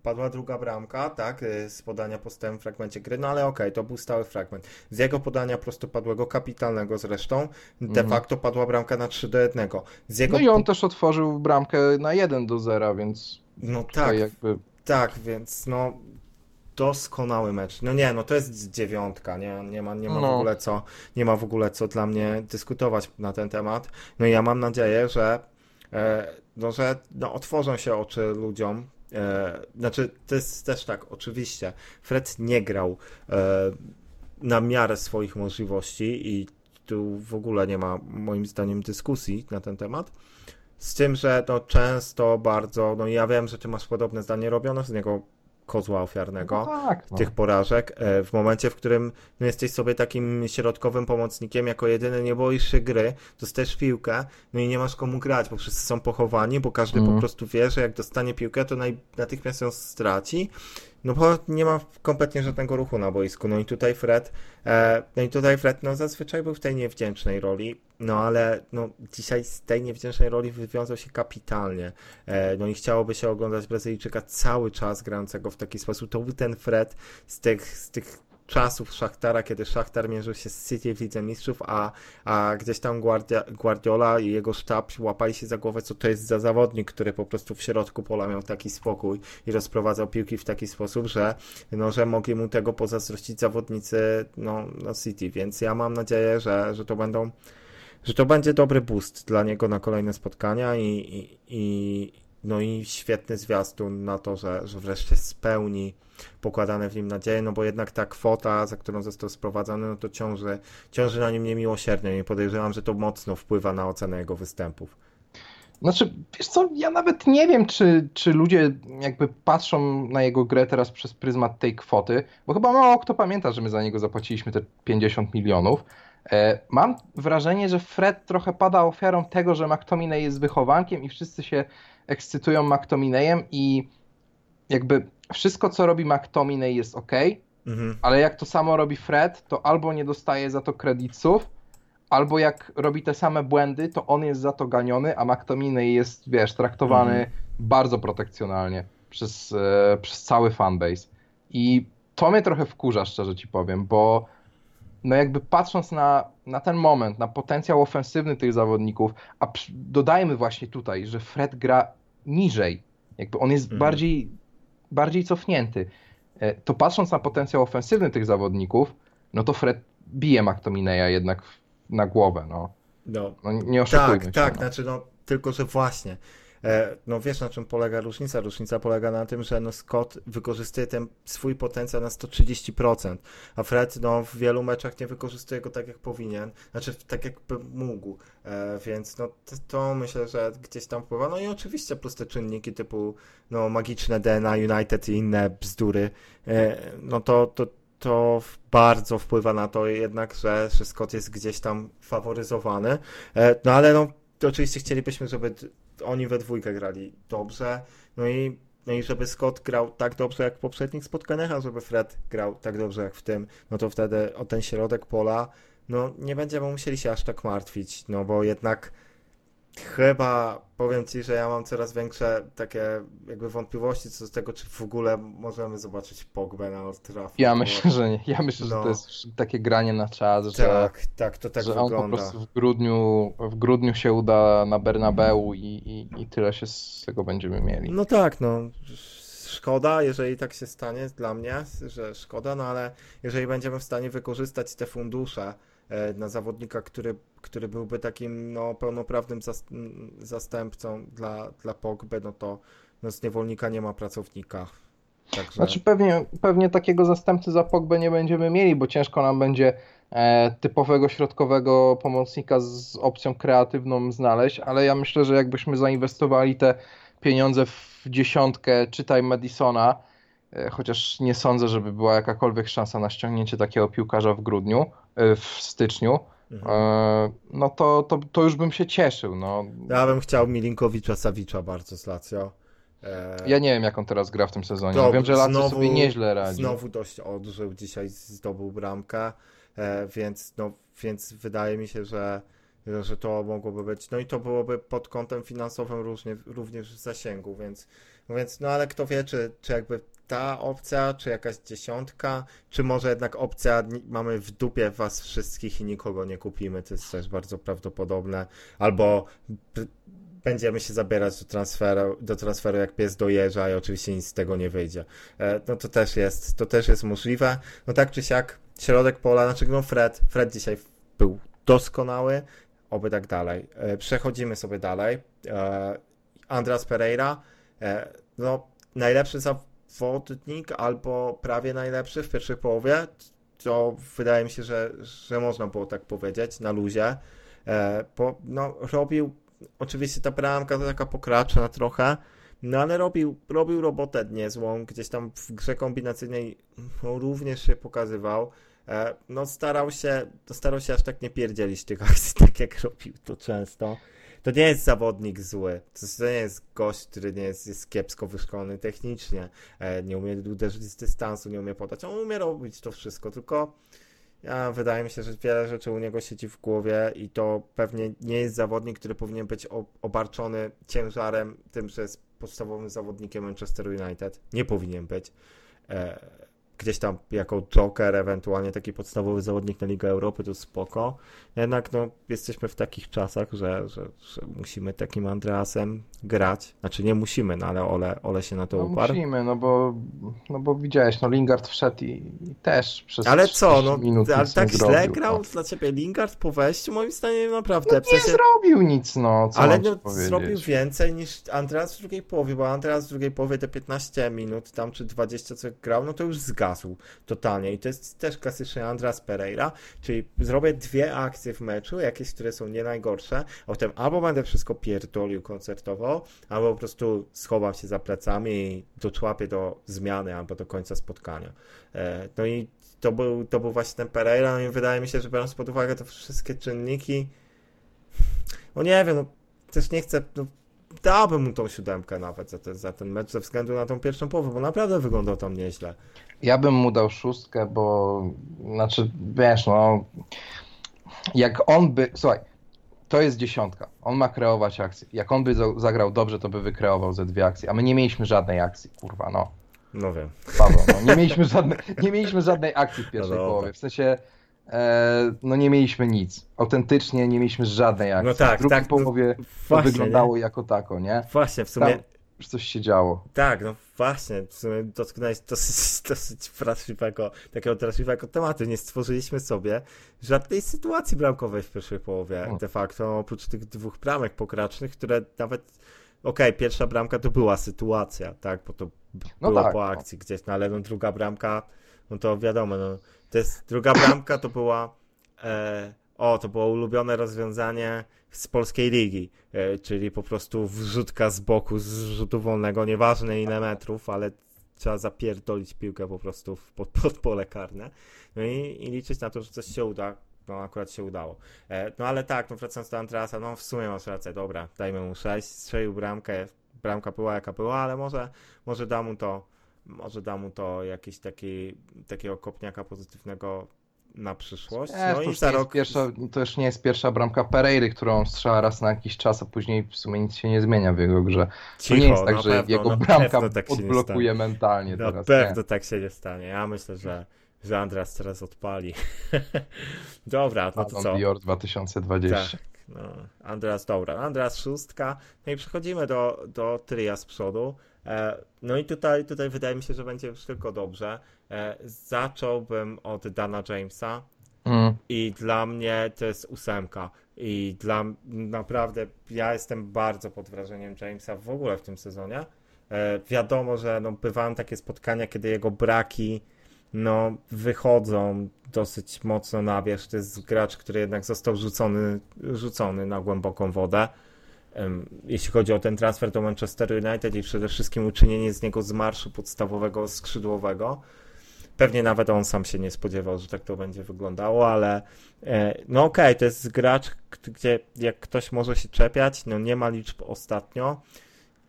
Speaker 1: padła druga bramka, tak, e, z podania po stałym fragmencie gry, no ale okej, to był stały fragment. Z jego podania prostopadłego, kapitalnego zresztą, de
Speaker 2: Mhm.
Speaker 1: facto padła bramka na 3 do 1. Z jego
Speaker 2: No i on też otworzył bramkę na 1 do 0, więc
Speaker 1: No tak,
Speaker 2: jakby
Speaker 1: tak, więc no doskonały mecz. No nie, no to jest dziewiątka, nie, nie ma, nie ma w
Speaker 2: No.
Speaker 1: ogóle co, nie ma w ogóle co dla mnie dyskutować na ten temat. No i ja mam nadzieję, że e, no, że no, otworzą się oczy ludziom. E, znaczy, to jest też tak, oczywiście, Fred nie grał e, na miarę swoich możliwości i tu w ogóle nie ma moim zdaniem dyskusji na ten temat. Z tym, że no często bardzo, no ja wiem, że ty masz podobne zdanie, robiono z niego kozła ofiarnego
Speaker 2: no tak, no.
Speaker 1: tych porażek. e, W momencie, w którym no, jesteś sobie takim środkowym pomocnikiem, jako jedyny nie boisz się gry, dostajesz piłkę, no i nie masz komu grać, bo wszyscy są pochowani, bo każdy po
Speaker 2: Mhm.
Speaker 1: prostu wie, że jak dostanie piłkę, to naj, natychmiast ją straci. No bo nie ma kompletnie żadnego ruchu na boisku. No i tutaj Fred, e, no i tutaj Fred, no zazwyczaj był w tej niewdzięcznej roli, no ale no dzisiaj z tej niewdzięcznej roli wywiązał się kapitalnie. E, no i chciałoby się oglądać Brazylijczyka cały czas grającego w taki sposób. To był ten Fred z tych, z tych czasów Szachtara, kiedy Szachtar mierzył się z City w Lidze Mistrzów, a, a gdzieś tam Guardia, Guardiola i jego sztab łapali się za głowę, co to jest za zawodnik, który po prostu w środku pola miał taki spokój i rozprowadzał piłki w taki sposób, że, no, że mogli mu tego pozazdrościć zawodnicy no, no City, więc ja mam nadzieję, że, że to będą że to będzie dobry boost dla niego na kolejne spotkania i, i, i no i świetny zwiastun na to, że, że wreszcie spełni pokładane w nim nadzieje, no bo jednak ta kwota, za którą został sprowadzony, no to ciąży, ciąży na nim niemiłosiernie i podejrzewam, że to mocno wpływa na ocenę jego występów.
Speaker 2: Znaczy, wiesz co, ja nawet nie wiem, czy, czy ludzie jakby patrzą na jego grę teraz przez pryzmat tej kwoty, bo chyba mało kto pamięta, że my za niego zapłaciliśmy te 50 milionów. E, mam wrażenie, że Fred trochę pada ofiarą tego, że McTominay jest wychowankiem i wszyscy się ekscytują McTominayem i jakby wszystko, co robi McTominay jest ok, mhm. ale jak to samo robi Fred, to albo nie dostaje za to kredytów, albo jak robi te same błędy, to on jest za to ganiony, a McTominay jest, wiesz, traktowany mhm. bardzo protekcjonalnie przez, e, przez cały fanbase. I to mnie trochę wkurza, szczerze ci powiem, bo no jakby patrząc na, na ten moment, na potencjał ofensywny tych zawodników, a dodajmy właśnie tutaj, że Fred gra niżej, jakby on jest mhm. bardziej, bardziej cofnięty, e, to patrząc na potencjał ofensywny tych zawodników, no to Fred bije McTominaya jednak na głowę, no. no. no nie oszukujmy
Speaker 1: tak, się. Tak, no. znaczy no, tylko że właśnie, no wiesz na czym polega różnica? Różnica polega na tym, że no Scott wykorzystuje ten swój potencjał na 130%, a Fred no w wielu meczach nie wykorzystuje go tak jak powinien, znaczy tak jakby mógł, e, więc no to, to, myślę, że gdzieś tam wpływa. No i oczywiście plus te czynniki typu no magiczne DNA United i inne bzdury, e, no to, to to bardzo wpływa na to jednak, że, że Scott jest gdzieś tam faworyzowany. No ale no, oczywiście chcielibyśmy, żeby oni we dwójkę grali dobrze, no i, no i żeby Scott grał tak dobrze jak w poprzednich spotkaniach, a żeby Fred grał tak dobrze jak w tym, no to wtedy o ten środek pola, no nie będziemy musieli się aż tak martwić, no bo jednak chyba powiem Ci, że ja mam coraz większe takie jakby wątpliwości co do tego, czy w ogóle możemy zobaczyć Pogbę na Old Trafford.
Speaker 2: Ja myślę, że nie. Ja myślę, no. że to jest takie granie na czas, że,
Speaker 1: tak, tak, to tak
Speaker 2: że
Speaker 1: wygląda.
Speaker 2: on po prostu w grudniu, w grudniu się uda na Bernabeu i, i, i tyle się z tego będziemy mieli.
Speaker 1: No tak, no szkoda, jeżeli tak się stanie dla mnie, że szkoda, no ale jeżeli będziemy w stanie wykorzystać te fundusze na zawodnika, który, który byłby takim no, pełnoprawnym zastępcą dla, dla Pogby, no to no, z niewolnika nie ma pracownika.
Speaker 2: Także... Znaczy pewnie, pewnie takiego zastępcy za Pogbę nie będziemy mieli, bo ciężko nam będzie e, typowego środkowego pomocnika z opcją kreatywną znaleźć, ale ja myślę, że jakbyśmy zainwestowali te pieniądze w dziesiątkę, czytaj Madisona, e, chociaż nie sądzę, żeby była jakakolwiek szansa na ściągnięcie takiego piłkarza w grudniu, E, w styczniu, mhm. E, no to, to, to już bym się cieszył. No.
Speaker 1: Ja bym chciał Milinkowicza Sawicza bardzo z Lazio.
Speaker 2: E, ja nie wiem, jak on teraz gra w tym sezonie. To, wiem, że Lazio znowu, sobie nieźle radzi.
Speaker 1: Znowu dość odżył, dzisiaj zdobył bramkę, więc, no, więc wydaje mi się, że, że to mogłoby być, no i to byłoby pod kątem finansowym różnie, również w zasięgu, więc, no więc, no ale kto wie, czy, czy jakby ta opcja, czy jakaś dziesiątka, czy może jednak opcja mamy w dupie was wszystkich i nikogo nie kupimy, to jest też bardzo prawdopodobne, albo będziemy się zabierać do transferu, do transferu jak pies do jeża i oczywiście nic z tego nie wyjdzie. E, no to też jest, to też jest możliwe. No tak czy siak, środek pola, znaczy no Fred, Fred dzisiaj był doskonały, oby tak dalej. E, przechodzimy sobie dalej. E, Andras Pereira, no najlepszy za zawodnik albo prawie najlepszy w pierwszej połowie. To wydaje mi się, że, że można było tak powiedzieć na luzie. E, bo no, robił, oczywiście ta bramka to taka pokraczna trochę, no ale robił, robił robotę niezłą, gdzieś tam w grze kombinacyjnej no, również się pokazywał. E, no starał się, starał się aż tak nie pierdzielić tych akcji, tak jak robił to często to nie jest zawodnik zły. To nie jest gość, który nie jest, jest kiepsko wyszkolony technicznie, e, nie umie uderzyć z dystansu, nie umie podać. On umie robić to wszystko, tylko ja, wydaje mi się, że wiele rzeczy u niego siedzi w głowie i to pewnie nie jest zawodnik, który powinien być obarczony ciężarem tym, że jest podstawowym zawodnikiem Manchester United. Nie powinien być. E, gdzieś tam jako joker, ewentualnie taki podstawowy zawodnik na Ligę Europy, to spoko. Jednak no, jesteśmy w takich czasach, że, że, że musimy takim Andreasem grać. Znaczy nie musimy, no ale Ole, Ole się na to
Speaker 2: no,
Speaker 1: uparł.
Speaker 2: Musimy, no bo, no bo widziałeś, no Lingard wszedł i, i też przez
Speaker 1: Ale co, no,
Speaker 2: minut
Speaker 1: ale tak
Speaker 2: nie
Speaker 1: źle
Speaker 2: zrobił,
Speaker 1: grał
Speaker 2: no.
Speaker 1: dla ciebie Lingard po wejściu? Moim zdaniem naprawdę.
Speaker 2: No,
Speaker 1: w sensie...
Speaker 2: Nie zrobił nic, no, co
Speaker 1: Ale no,
Speaker 2: powiedzieć.
Speaker 1: zrobił więcej niż Andreas w drugiej połowie, bo Andreas w drugiej połowie te 15 minut tam czy 20 co grał, no to już totalnie i to jest też klasyczny Andreas Pereira, czyli zrobię dwie akcje w meczu, jakieś, które są nie najgorsze, a potem albo będę wszystko pierdolił koncertowo, albo po prostu schowam się za plecami i doczłapię do zmiany albo do końca spotkania. E, No i to był, to był właśnie ten Pereira, no i wydaje mi się, że biorąc pod uwagę te wszystkie czynniki, no nie wiem, no też nie chcę, no, dałbym mu tą siódemkę nawet za za ten mecz ze względu na tą pierwszą połowę, bo naprawdę wyglądał tam nieźle.
Speaker 2: Ja bym mu dał szóstkę, bo znaczy, wiesz, no jak on by, słuchaj, to jest dziesiątka, on ma kreować akcje. Jak on by za- zagrał dobrze, to by wykreował ze dwie akcje, a my nie mieliśmy żadnej akcji, kurwa, no.
Speaker 1: No wiem.
Speaker 2: Paweł, no, nie, mieliśmy żadnej, nie mieliśmy żadnej akcji w pierwszej
Speaker 1: No
Speaker 2: połowie. W sensie, e, no nie mieliśmy nic. Autentycznie nie mieliśmy żadnej akcji.
Speaker 1: No tak,
Speaker 2: w drugiej
Speaker 1: tak, no
Speaker 2: połowie to
Speaker 1: Właśnie,
Speaker 2: wyglądało jako tako, nie?
Speaker 1: Właśnie, w sumie,
Speaker 2: Tam już coś się działo.
Speaker 1: tak, no właśnie, w sumie dotknąłeś dosyć, dosyć wrażliwego, takiego wrażliwego tematu. Nie stworzyliśmy sobie żadnej sytuacji bramkowej w pierwszej połowie,
Speaker 2: Hmm.
Speaker 1: de facto, oprócz tych dwóch bramek pokracznych, które nawet, okej, pierwsza bramka to była sytuacja, tak, bo to
Speaker 2: No
Speaker 1: było
Speaker 2: tak,
Speaker 1: po
Speaker 2: no.
Speaker 1: akcji gdzieś, no ale no druga bramka, no to wiadomo, no, to jest, druga bramka to była, e, o, to było ulubione rozwiązanie z polskiej ligi, e, czyli po prostu wrzutka z boku, z rzutu wolnego, nieważne ile metrów, ale trzeba zapierdolić piłkę po prostu pod, pod pole karne. No i, i liczyć na to, że coś się uda. No akurat się udało. E, no ale tak, no wracając do Andreasa, no w sumie masz rację, dobra, dajmy mu 6, strzelił bramkę, bramka była jaka była, ale może, może da mu to, może da mu to jakiś taki, takiego kopniaka pozytywnego na przyszłość. No
Speaker 2: to,
Speaker 1: i
Speaker 2: już
Speaker 1: za
Speaker 2: nie jest
Speaker 1: rok
Speaker 2: pierwsza, to już nie jest pierwsza bramka Pereiry, którą strzela raz na jakiś czas, a później w sumie nic się nie zmienia w jego grze. To
Speaker 1: cicho,
Speaker 2: nie jest tak, że
Speaker 1: pewno,
Speaker 2: jego bramka
Speaker 1: tak
Speaker 2: odblokuje mentalnie
Speaker 1: Na
Speaker 2: teraz.
Speaker 1: pewno
Speaker 2: Nie.
Speaker 1: tak się nie stanie. Ja myślę, że, że Andras teraz odpali. Dobra, no to co?
Speaker 2: Dior 2020.
Speaker 1: Tak, no. Andras, dobra. Andras szóstka. No i przechodzimy do, do tria z przodu. E, no i tutaj, tutaj wydaje mi się, że będzie już tylko dobrze. E, zacząłbym od Dana Jamesa.
Speaker 2: Mm.
Speaker 1: I dla mnie to jest ósemka. I dla naprawdę ja jestem bardzo pod wrażeniem Jamesa w ogóle w tym sezonie. E, wiadomo, że no, bywają takie spotkania, kiedy jego braki no, wychodzą dosyć mocno na wierzch. To jest gracz, który jednak został rzucony, rzucony na głęboką wodę. Jeśli chodzi o ten transfer do Manchester United i przede wszystkim uczynienie z niego z marszu podstawowego skrzydłowego. Pewnie nawet on sam się nie spodziewał, że tak to będzie wyglądało, ale e, no okej, to jest gracz, gdzie jak ktoś może się czepiać, no nie ma liczb ostatnio,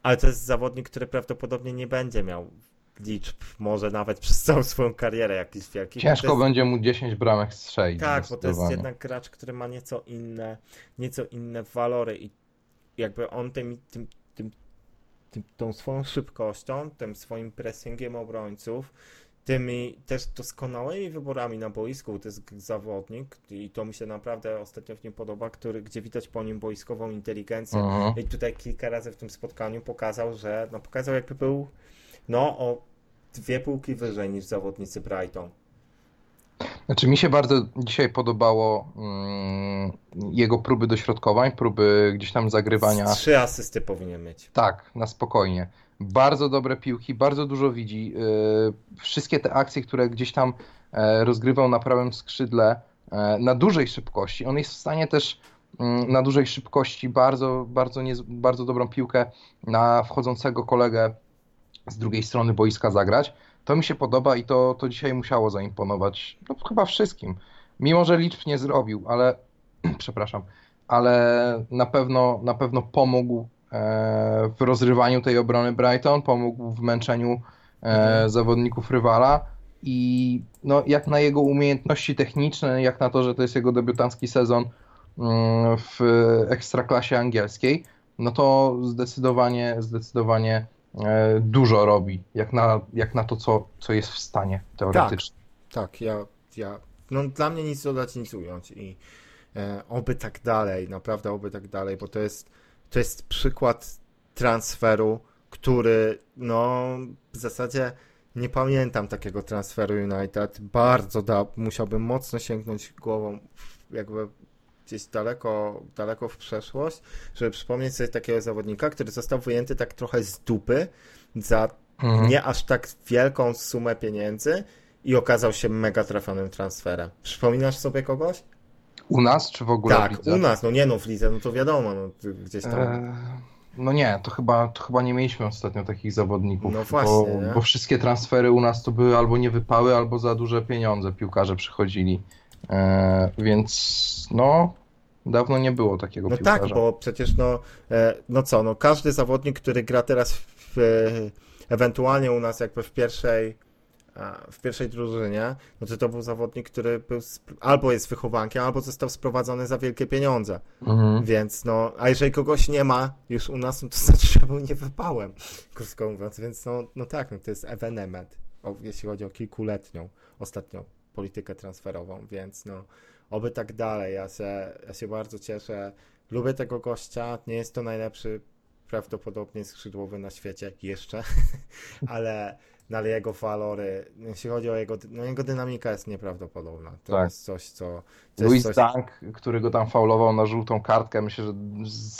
Speaker 1: ale to jest zawodnik, który prawdopodobnie nie będzie miał liczb, może nawet przez całą swoją karierę jakichś wielkich.
Speaker 2: Ciężko
Speaker 1: jest-
Speaker 2: będzie mu 10 bramek strzelić.
Speaker 1: tak, bo to jest jednak gracz, który ma nieco inne, nieco inne walory i jakby on tym, tym, tym, tym, tą swoją szybkością, tym swoim pressingiem obrońców, tymi też doskonałymi wyborami na boisku, to jest zawodnik i to mi się naprawdę ostatnio w nim podoba, który, gdzie widać po nim boiskową inteligencję. I tutaj kilka razy w tym spotkaniu pokazał, że no pokazał jakby był no o dwie półki wyżej niż zawodnicy Brighton.
Speaker 2: Znaczy mi się bardzo dzisiaj podobało mm, jego próby dośrodkowań, próby gdzieś tam zagrywania.
Speaker 1: Trzy asysty powinien mieć.
Speaker 2: Tak, na spokojnie. Bardzo dobre piłki, bardzo dużo widzi. Yy, Wszystkie te akcje, które gdzieś tam e, rozgrywał na prawym skrzydle e, na dużej szybkości. On jest w stanie też mm, na dużej szybkości bardzo, bardzo, nie, bardzo dobrą piłkę na wchodzącego kolegę z drugiej strony boiska zagrać. To mi się podoba i to, to dzisiaj musiało zaimponować no, chyba wszystkim. Mimo, że liczb nie zrobił, ale przepraszam, ale na pewno, na pewno pomógł w rozrywaniu tej obrony Brighton, pomógł w męczeniu e,
Speaker 1: Mhm.
Speaker 2: zawodników rywala i no, jak na jego umiejętności techniczne, jak na to, że to jest jego debiutancki sezon mm, w ekstraklasie angielskiej, no to zdecydowanie, zdecydowanie e, dużo robi, jak na, jak na to, co, co jest w stanie teoretycznie.
Speaker 1: Tak, tak ja, ja, no dla mnie nic dodać, nic ująć i e, oby tak dalej, naprawdę oby tak dalej, bo to jest, to jest przykład transferu, który no w zasadzie nie pamiętam takiego transferu United. Bardzo da, musiałbym mocno sięgnąć głową jakby gdzieś daleko, daleko w przeszłość, żeby przypomnieć sobie takiego zawodnika, który został wyjęty tak trochę z dupy za mhm. nie aż tak wielką sumę pieniędzy i okazał się mega trafionym transferem. Przypominasz sobie kogoś?
Speaker 2: U nas, czy w ogóle
Speaker 1: Tak, u nas, no nie no w lidze, no to wiadomo, no gdzieś tam... Eee...
Speaker 2: No nie, to chyba, to chyba nie mieliśmy ostatnio takich zawodników.
Speaker 1: No właśnie.
Speaker 2: Bo, bo, wszystkie transfery u nas to były albo nie wypały, albo za duże pieniądze piłkarze przychodzili. E, więc no, dawno nie było takiego
Speaker 1: no
Speaker 2: piłkarza.
Speaker 1: No tak, bo przecież no, e, no co, no każdy zawodnik, który gra teraz w, ewentualnie u nas jakby w pierwszej w pierwszej drużynie, no to to był zawodnik, który był albo jest wychowankiem, albo został sprowadzony za wielkie pieniądze. Mhm. Więc no, a jeżeli kogoś nie ma już u nas, no to znaczy, że był nie wypałem, krótko mówiąc. Więc no, no tak, no to jest evenement, jeśli chodzi o kilkuletnią ostatnią politykę transferową, więc no, oby tak dalej. Ja się, ja się bardzo cieszę. Lubię tego gościa. Nie jest to najlepszy prawdopodobnie skrzydłowy na świecie jeszcze, ale ale jego walory, jeśli chodzi o jego, no jego dynamika jest nieprawdopodobna. To tak. jest coś, co...
Speaker 2: Louis coś... Dunk, który go tam faulował na żółtą kartkę, myślę, że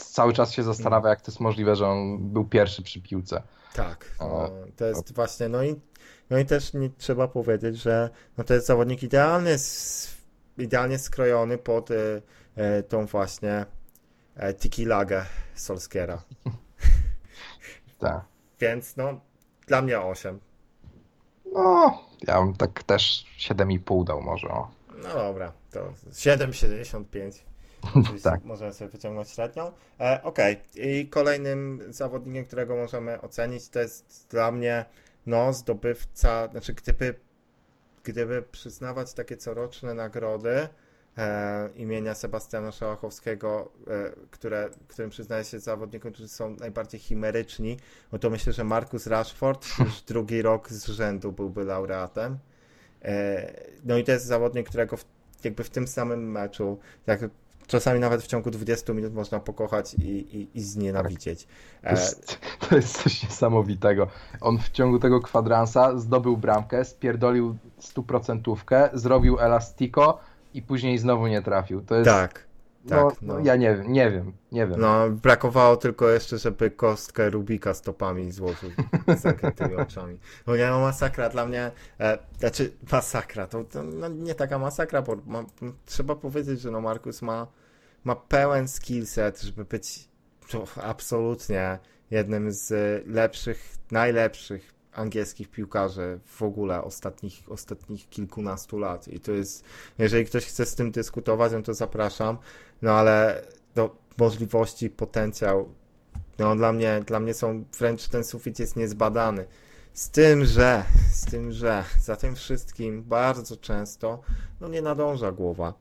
Speaker 2: cały czas się zastanawia, jak to jest możliwe, że on był pierwszy przy piłce.
Speaker 1: Tak, no, to jest właśnie, no i, no i też nie trzeba powiedzieć, że no to jest zawodnik idealny, idealnie skrojony pod y, y, tą właśnie y, tiki lagę Solskiera.
Speaker 2: tak.
Speaker 1: Więc no, dla mnie 8.
Speaker 2: No, ja bym tak też 7,5 dał może. O.
Speaker 1: No dobra, to 7,75. tak. Możemy sobie wyciągnąć średnią. E, Okej, okay. i kolejnym zawodnikiem, którego możemy ocenić, to jest dla mnie no, zdobywca, znaczy gdyby, gdyby przyznawać takie coroczne nagrody, e, imienia Sebastiana Szałachowskiego, e, które, którym przyznaje się zawodnikom, którzy są najbardziej chimeryczni, no to myślę, że Marcus Rashford już drugi rok z rzędu byłby laureatem. E, no i to jest zawodnik, którego w, jakby w tym samym meczu, jak czasami nawet w ciągu 20 minut można pokochać i, i, i znienawidzieć.
Speaker 2: To jest, to jest coś niesamowitego. On w ciągu tego kwadransa zdobył bramkę, spierdolił stuprocentówkę, zrobił elastiko, i później znowu nie trafił. To jest...
Speaker 1: Tak. Tak,
Speaker 2: no, no. ja nie wiem, nie wiem, nie wiem.
Speaker 1: No, brakowało tylko jeszcze, żeby kostkę Rubika stopami złożył z zamkniętymi oczami. No nie, no masakra dla mnie, e, znaczy masakra, to, to no, nie taka masakra, bo ma, no, trzeba powiedzieć, że no Markus ma, ma pełen skillset, żeby być to, absolutnie jednym z lepszych, najlepszych angielskich piłkarzy w ogóle ostatnich, ostatnich kilkunastu lat. I to jest, jeżeli ktoś chce z tym dyskutować, no to zapraszam. No ale no, możliwości, potencjał, no dla mnie, dla mnie są wręcz ten sufit jest niezbadany. Z tym, że, z tym, że za tym wszystkim bardzo często no nie nadąża głowa.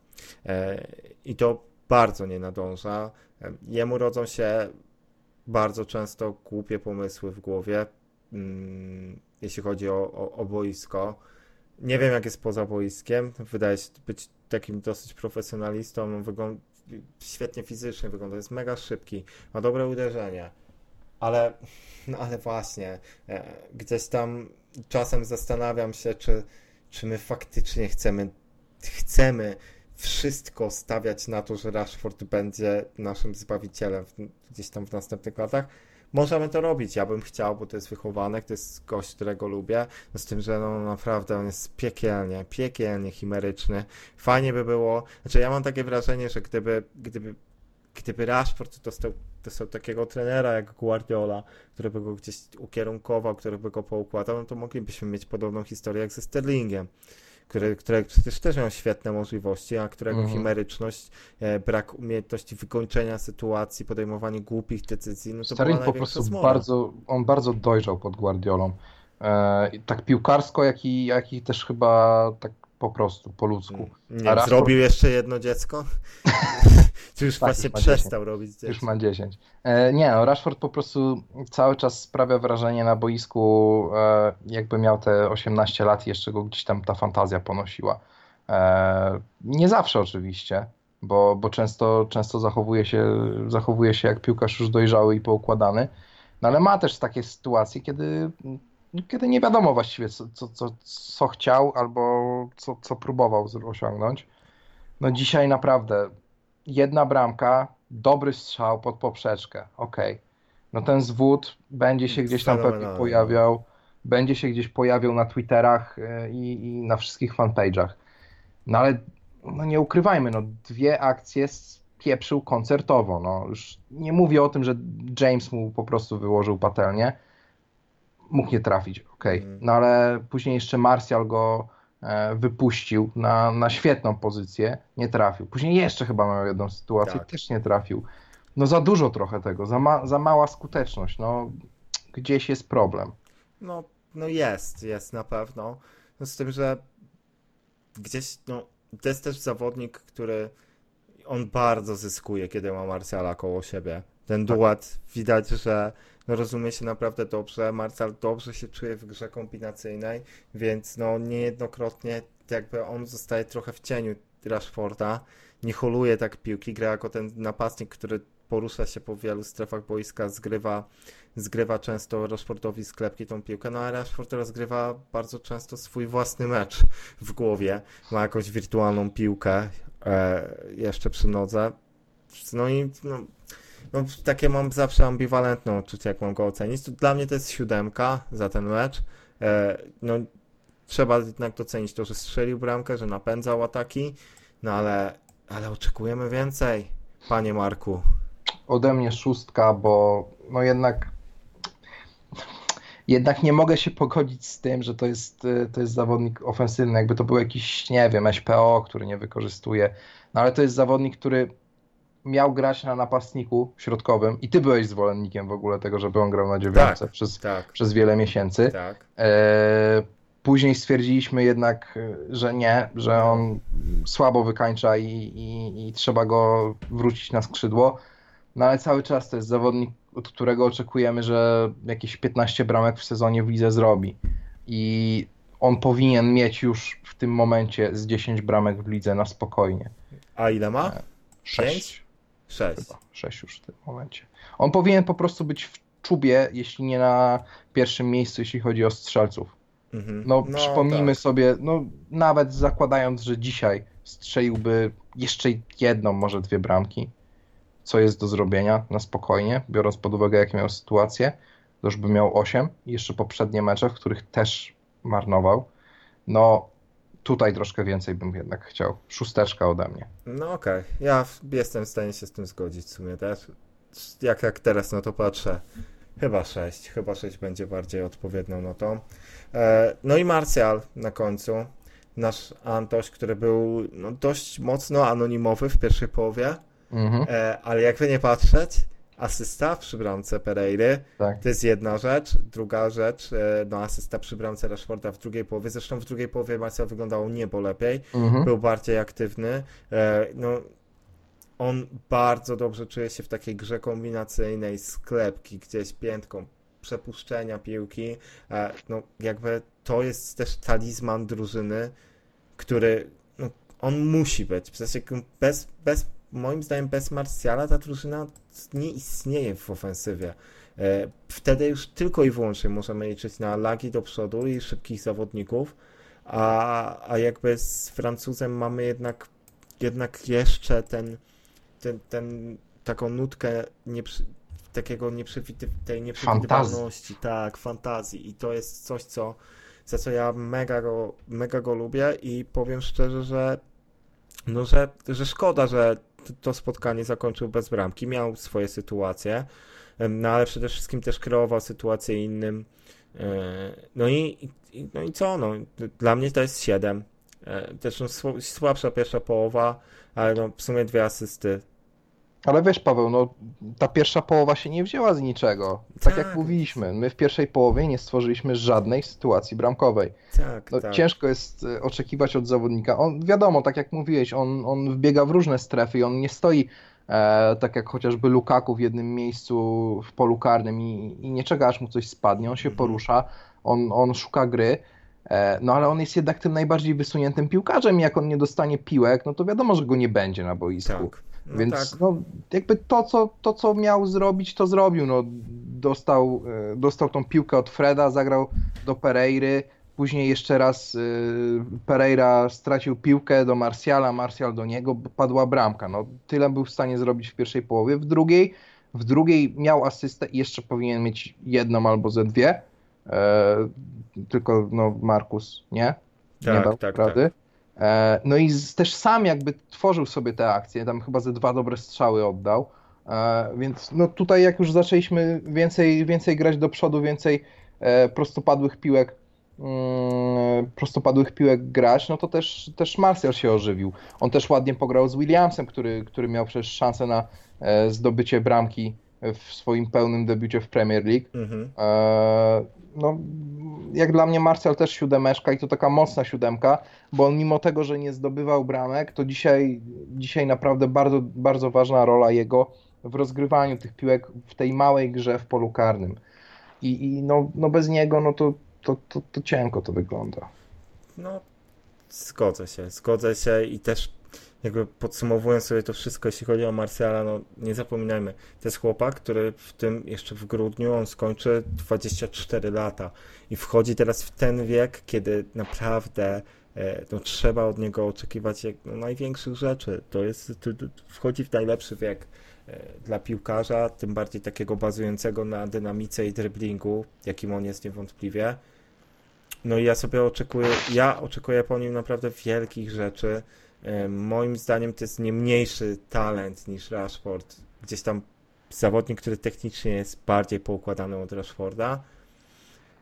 Speaker 1: E, I to bardzo nie nadąża. E, jemu rodzą się bardzo często głupie pomysły w głowie, jeśli chodzi o, o, o boisko. Nie wiem, jak jest poza boiskiem. Wydaje się być takim dosyć profesjonalistą. Wygląda świetnie fizycznie wygląda, jest mega szybki, ma dobre uderzenie, ale, no ale właśnie, e, gdzieś tam czasem zastanawiam się, czy, czy my faktycznie chcemy, chcemy wszystko stawiać na to, że Rashford będzie naszym zbawicielem gdzieś tam w następnych latach, możemy to robić. Ja bym chciał, bo to jest wychowanek, to jest gość, którego lubię. No z tym, że no naprawdę on jest piekielnie, piekielnie chimeryczny. Fajnie by było. Znaczy, ja mam takie wrażenie, że gdyby, gdyby, gdyby Rashford dostał, dostał takiego trenera jak Guardiola, który by go gdzieś ukierunkował, który by go poukładał, no to moglibyśmy mieć podobną historię jak ze Sterlingiem który, które przecież też miał świetne możliwości, a którego mhm. chimeryczność, e, brak umiejętności wykończenia sytuacji, podejmowanie głupich decyzji, no to
Speaker 2: Sterling po prostu zmowa. bardzo, on bardzo dojrzał pod Guardiolą. E, tak piłkarsko, jak i, jak i też chyba tak po prostu, po ludzku.
Speaker 1: Nie, Rashford... zrobił jeszcze jedno dziecko? Czy już
Speaker 2: Tak,
Speaker 1: właśnie
Speaker 2: już
Speaker 1: przestał robić
Speaker 2: Już
Speaker 1: zdjęcia?
Speaker 2: ma 10. E, nie, no Rashford po prostu cały czas sprawia wrażenie na boisku, e, jakby miał te 18 lat i jeszcze go gdzieś tam ta fantazja ponosiła. E, nie zawsze oczywiście, bo, bo często, często zachowuje, się, zachowuje się jak piłkarz już dojrzały i poukładany, no ale ma też takie sytuacje, kiedy, kiedy nie wiadomo właściwie co, co, co, co chciał albo co, co próbował osiągnąć. No dzisiaj naprawdę jedna bramka, dobry strzał pod poprzeczkę, okej. No ten zwód będzie się gdzieś tam pewnie pojawiał, będzie się gdzieś pojawiał na Twitterach e, i, i na wszystkich fanpage'ach. No ale no nie ukrywajmy, no dwie akcje spieprzył koncertowo, no już nie mówię o tym, że James mu po prostu wyłożył patelnię, mógł nie trafić, okej.
Speaker 1: Mm.
Speaker 2: No ale później jeszcze Martial go e, wypuścił na, na świetną pozycję, nie trafił. Później jeszcze chyba miał jedną sytuację,
Speaker 1: Tak.
Speaker 2: też nie trafił. No za dużo trochę tego, za, ma, za mała skuteczność, no gdzieś jest problem.
Speaker 1: No, no jest, jest na pewno. No z tym, że gdzieś, no, to jest też zawodnik, który on bardzo zyskuje, kiedy ma Marciala koło siebie. Ten
Speaker 2: Tak.
Speaker 1: duet widać, że no, rozumie się naprawdę dobrze. Marcial dobrze się czuje w grze kombinacyjnej, więc no niejednokrotnie jakby on zostaje trochę w cieniu Rashforda. Nie holuje tak piłki, gra jako ten napastnik, który porusza się po wielu strefach boiska, zgrywa, zgrywa często Rashfordowi sklepki tą piłkę, no a Rashford rozgrywa bardzo często swój własny mecz w głowie. Ma jakąś wirtualną piłkę e, jeszcze przy nodze. No i no, no, takie mam zawsze ambiwalentne uczucie, jak mam go ocenić. Dla mnie to jest siódemka za ten mecz. E, no, trzeba jednak docenić to, że strzelił bramkę, że napędzał ataki, no ale, ale oczekujemy więcej, panie Marku.
Speaker 2: ode mnie szóstka, bo no jednak jednak nie mogę się pogodzić z tym, że to jest, y, to jest zawodnik ofensywny, jakby to był jakiś, nie wiem, SPO, który nie wykorzystuje, no ale to jest zawodnik, który miał grać na napastniku środkowym i ty byłeś zwolennikiem w ogóle tego, żeby on grał na dziewiątce
Speaker 1: Tak.
Speaker 2: przez,
Speaker 1: Tak,
Speaker 2: przez wiele miesięcy.
Speaker 1: tak.
Speaker 2: E, Później stwierdziliśmy jednak, e, że nie, że on słabo wykańcza i, i, i trzeba go wrócić na skrzydło. No ale cały czas to jest zawodnik, od którego oczekujemy, że jakieś 15 bramek w sezonie w lidze zrobi. I on powinien mieć już w tym momencie z 10 bramek w lidze na spokojnie.
Speaker 1: A ile ma?
Speaker 2: E, 6
Speaker 1: Pięć? Sześć.
Speaker 2: chyba, 6 już w tym momencie. On powinien po prostu być w czubie, jeśli nie na pierwszym miejscu, jeśli chodzi o strzelców.
Speaker 1: Mhm.
Speaker 2: No, przypomnijmy
Speaker 1: tak.
Speaker 2: sobie, no nawet zakładając, że dzisiaj strzeliłby jeszcze jedną, może dwie bramki, co jest do zrobienia na spokojnie, biorąc pod uwagę, jakie miał sytuacje, to już by miał 8 i jeszcze poprzednie mecze, w których też marnował. No, tutaj troszkę więcej bym jednak chciał. Szósteczka ode mnie.
Speaker 1: No okej, ja w- jestem w stanie się z tym zgodzić w sumie też. Jak, jak teraz na to patrzę, chyba 6, chyba 6 będzie bardziej odpowiednią notą. E, no i Martial na końcu, nasz Antoś, który był no, dość mocno anonimowy w pierwszej połowie,
Speaker 2: Mhm,
Speaker 1: e, ale jakby nie patrzeć, asysta przy bramce Pereiry,
Speaker 2: tak.
Speaker 1: to jest jedna rzecz. Druga rzecz, e, no asysta przy bramce Rashforda w drugiej połowie, zresztą w drugiej połowie Martial wyglądało niebo lepiej
Speaker 2: Mhm.
Speaker 1: był bardziej aktywny. E, No, on bardzo dobrze czuje się w takiej grze kombinacyjnej, sklepki gdzieś piętką, przepuszczenia piłki. E, No, jakby to jest też talizman drużyny, który no, on musi być. W sensie bez, bez, moim zdaniem bez Martiala ta drużyna nie istnieje w ofensywie. E, Wtedy już tylko i wyłącznie możemy liczyć na lagi do przodu i szybkich zawodników, a, a jakby z Francuzem mamy jednak, jednak jeszcze ten, ten, ten taką nutkę nieprzy, takiego nieprzewity, tej nieprzewidywalności, tak, fantazji. I to jest coś, co za co ja mega go, mega go lubię i powiem szczerze, że no, że, że szkoda, że to spotkanie zakończył bez bramki. Miał swoje sytuacje, no ale przede wszystkim też kreował sytuacje innym. E, No i, no i co? No, dla mnie to jest 7. E, Też no, sł- słabsza pierwsza połowa, ale no, w sumie dwie asysty.
Speaker 2: Ale wiesz, Paweł, no ta pierwsza połowa się nie wzięła z niczego. Tak, jak
Speaker 1: Tak.
Speaker 2: mówiliśmy, my w pierwszej połowie nie stworzyliśmy żadnej sytuacji bramkowej.
Speaker 1: Tak,
Speaker 2: No,
Speaker 1: tak.
Speaker 2: Ciężko jest e, oczekiwać od zawodnika. On, wiadomo, tak jak mówiłeś, on, on wbiega w różne strefy i on nie stoi e, tak jak chociażby Lukaku w jednym miejscu w polu karnym i, i nie czeka aż mu coś spadnie. On się
Speaker 1: Mhm.
Speaker 2: porusza, on, on szuka gry. E, no ale on jest jednak tym najbardziej wysuniętym piłkarzem i jak on nie dostanie piłek, no to wiadomo, że go nie będzie na boisku.
Speaker 1: Tak. No
Speaker 2: Więc
Speaker 1: tak.
Speaker 2: no, jakby to co, to, co miał zrobić, to zrobił. No, dostał, e, dostał tą piłkę od Freda, zagrał do Pereiry, później jeszcze raz y, Pereira stracił piłkę do Martiala, Martial do niego, padła bramka. No, tyle był w stanie zrobić w pierwszej połowie. W drugiej, w drugiej miał asystę i jeszcze powinien mieć jedną albo ze dwie. E, tylko no, Markus nie, nie
Speaker 1: Tak,
Speaker 2: dał
Speaker 1: tak,
Speaker 2: rady. E, No i też sam jakby tworzył sobie te akcje, tam chyba ze dwa dobre strzały oddał. E, Więc no tutaj jak już zaczęliśmy więcej, więcej grać do przodu, więcej e, prostopadłych piłek mm, prostopadłych piłek grać, no to też, też Martial się ożywił. On też ładnie pograł z Williamsem, który, który miał przecież szansę na e, zdobycie bramki w swoim pełnym debiucie w Premier League.
Speaker 1: Mhm.
Speaker 2: Eee, No, jak dla mnie Marcel też siódemeczka i to taka mocna siódemka, bo on mimo tego, że nie zdobywał bramek, to dzisiaj, dzisiaj naprawdę bardzo, bardzo ważna rola jego w rozgrywaniu tych piłek w tej małej grze w polu karnym. I, i no, no bez niego no to, to, to, to cienko to wygląda.
Speaker 1: No, zgodzę się, zgodzę się i też jakby podsumowując sobie to wszystko, jeśli chodzi o Marciala, no nie zapominajmy, to jest chłopak, który w tym jeszcze w grudniu on skończy 24 lata i wchodzi teraz w ten wiek, kiedy naprawdę e, no, trzeba od niego oczekiwać jak, no, największych rzeczy. To jest, to, to wchodzi w najlepszy wiek e, dla piłkarza, tym bardziej takiego bazującego na dynamice i driblingu, jakim on jest niewątpliwie. No i ja sobie oczekuję, ja oczekuję po nim naprawdę wielkich rzeczy. E, Moim zdaniem to jest nie mniejszy talent niż Rashford. Gdzieś tam zawodnik, który technicznie jest bardziej poukładany od Rashforda.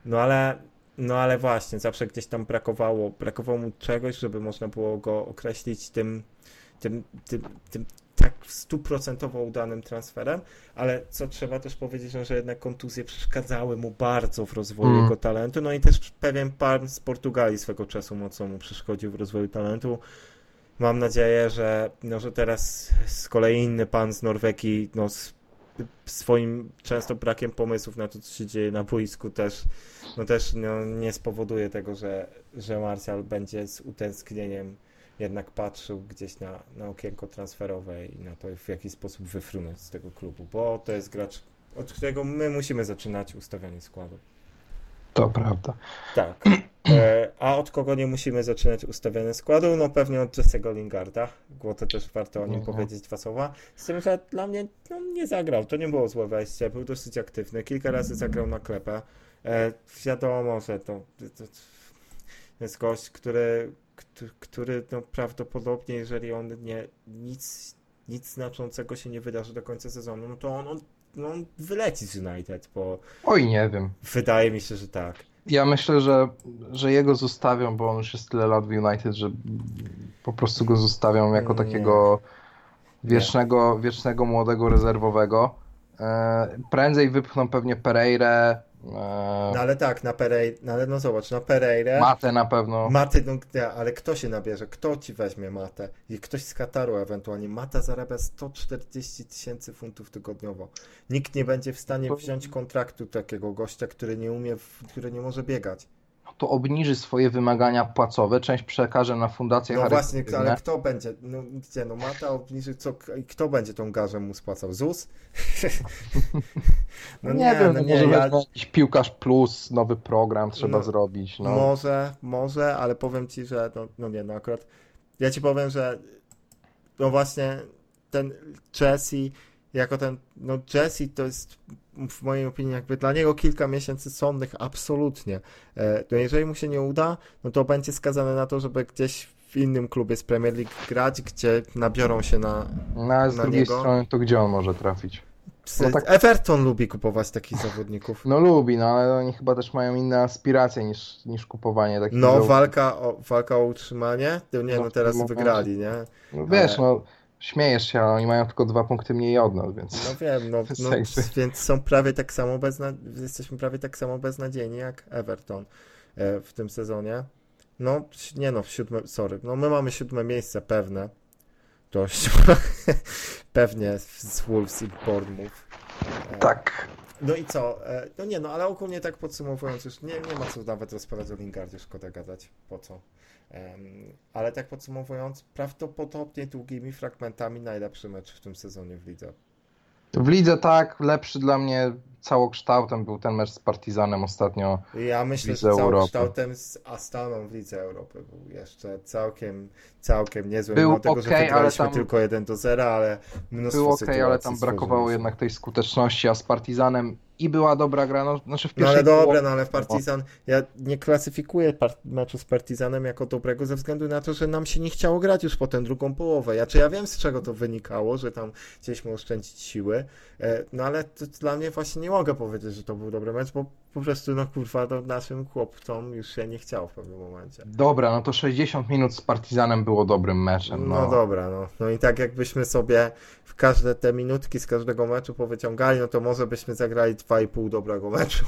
Speaker 1: No ale, no ale właśnie, zawsze gdzieś tam brakowało, brakowało mu czegoś, żeby można było go określić tym, tym, tym, tym tak stuprocentowo udanym transferem, ale co trzeba też powiedzieć, no, że jednak kontuzje przeszkadzały mu bardzo w rozwoju
Speaker 2: Mm.
Speaker 1: jego talentu, no i też pewien pan z Portugalii swego czasu mocno mu przeszkodził w rozwoju talentu. Mam nadzieję, że, no, że teraz z kolei inny pan z Norwegii, no, z swoim często brakiem pomysłów na to, co się dzieje na boisku też, no też no, nie spowoduje tego, że, że Martial będzie z utęsknieniem jednak patrzył gdzieś na, na okienko transferowe i na to, w jaki sposób wyfrunąć z tego klubu, bo to jest gracz, od którego my musimy zaczynać ustawianie składu.
Speaker 2: To prawda.
Speaker 1: Tak. E, a od kogo nie musimy zaczynać ustawianie składu? No pewnie od Jesse'ego Lingarda, bo to też warto o nim
Speaker 2: Mhm.
Speaker 1: powiedzieć dwa słowa. Z tym, że dla mnie no, nie zagrał, to nie było złe wejście, był dosyć aktywny, kilka razy zagrał na klepę. E, wiadomo, że to, to, to jest gość, który, który, no, prawdopodobnie, jeżeli on nie nic, nic znaczącego się nie wydarzy do końca sezonu, no to on, on, on wyleci z United, bo
Speaker 2: Oj, nie wiem.
Speaker 1: wydaje mi się, że tak.
Speaker 2: Ja myślę, że, że jego zostawią, bo on już jest tyle lat w United, że po prostu go zostawią jako
Speaker 1: Nie.
Speaker 2: takiego wiecznego, wiecznego młodego rezerwowego. E, prędzej wypchną pewnie Pereirę,
Speaker 1: No ale tak, na Pereira, no ale no zobacz, na Pereirę,
Speaker 2: Matę na pewno.
Speaker 1: Maty, no ale kto się nabierze? Kto ci weźmie Matę? I ktoś z Kataru ewentualnie. Mata zarabia 140 tysięcy funtów tygodniowo. Nikt nie będzie w stanie wziąć kontraktu takiego gościa, który nie umie, który nie może biegać.
Speaker 2: To obniży swoje wymagania płacowe, część przekaże na fundację
Speaker 1: No właśnie, ale kto będzie? No gdzie? No Mata obniży, co, kto będzie tą garzę mu spłacał? ZUS?
Speaker 2: No nie, wiem,
Speaker 1: no
Speaker 2: no
Speaker 1: nie,
Speaker 2: może
Speaker 1: ja,
Speaker 2: jakiś piłkarz plus, nowy program trzeba
Speaker 1: No,
Speaker 2: zrobić. No.
Speaker 1: Może, może, ale powiem ci, że no, no nie, no akurat ja ci powiem, że no właśnie ten Jesse jako ten, no Jesse to jest w mojej opinii jakby dla niego kilka miesięcy sądnych absolutnie. E, No jeżeli mu się nie uda, no to będzie skazany na to, żeby gdzieś w innym klubie z Premier League grać, gdzie nabiorą się na...
Speaker 2: No, a z
Speaker 1: na
Speaker 2: drugiej
Speaker 1: niego.
Speaker 2: strony to gdzie on może trafić?
Speaker 1: psy.
Speaker 2: No tak-
Speaker 1: Everton lubi kupować takich zawodników.
Speaker 2: No lubi, no ale oni chyba też mają inne aspiracje niż, niż kupowanie takich
Speaker 1: No,
Speaker 2: zawodników.
Speaker 1: walka o, walka o utrzymanie, to nie,
Speaker 2: No,
Speaker 1: no teraz
Speaker 2: momencie.
Speaker 1: wygrali, nie?
Speaker 2: No wiesz,
Speaker 1: ale-
Speaker 2: no Śmiejesz się, ale oni mają tylko dwa punkty mniej od nas, więc...
Speaker 1: No wiem, no, no więc są prawie tak samo bezna... jesteśmy prawie tak samo beznadziejni jak Everton e, w tym sezonie. No, nie no, siódme, sorry, no my mamy siódme miejsce pewne, dość pewnie z Wolves i Bournemouth.
Speaker 2: E, tak.
Speaker 1: No i co? E, no nie no, ale ogólnie tak podsumowując już nie, nie ma co nawet rozprawiać o Lingardzie, szkoda gadać, po co. Ale tak podsumowując, prawdopodobnie długimi fragmentami najlepszy mecz w tym sezonie w lidze.
Speaker 2: W lidze tak, lepszy dla mnie całokształtem był ten mecz z Partizanem ostatnio.
Speaker 1: Ja myślę, że całokształtem z Astaną w Lidze Europy był jeszcze całkiem, całkiem niezły.
Speaker 2: Był Mimo tego, okay, że wygraliśmy
Speaker 1: tam... tylko 1 do 0, ale mnóstwo
Speaker 2: Był ok, ale tam brakowało jednak tej skuteczności, a z Partizanem i była dobra gra, no, znaczy w
Speaker 1: pierwszej... No ale dobre, no ale w Partizan, ja nie klasyfikuję meczu z Partizanem jako dobrego ze względu na to, że nam się nie chciało grać już po tę drugą połowę. Ja, czy ja wiem z czego to wynikało, że tam chcieliśmy oszczędzić siły, e, no ale to dla mnie właśnie nie mogę powiedzieć, że to był dobry mecz, bo po prostu, no kurwa, to naszym chłopcom już się nie chciało w pewnym momencie.
Speaker 2: Dobra, no to 60 minut z Partizanem było dobrym meczem.
Speaker 1: No, no dobra, no. No i tak jakbyśmy sobie w każde te minutki z każdego meczu powyciągali, no to może byśmy zagrali 2,5 dobrego meczu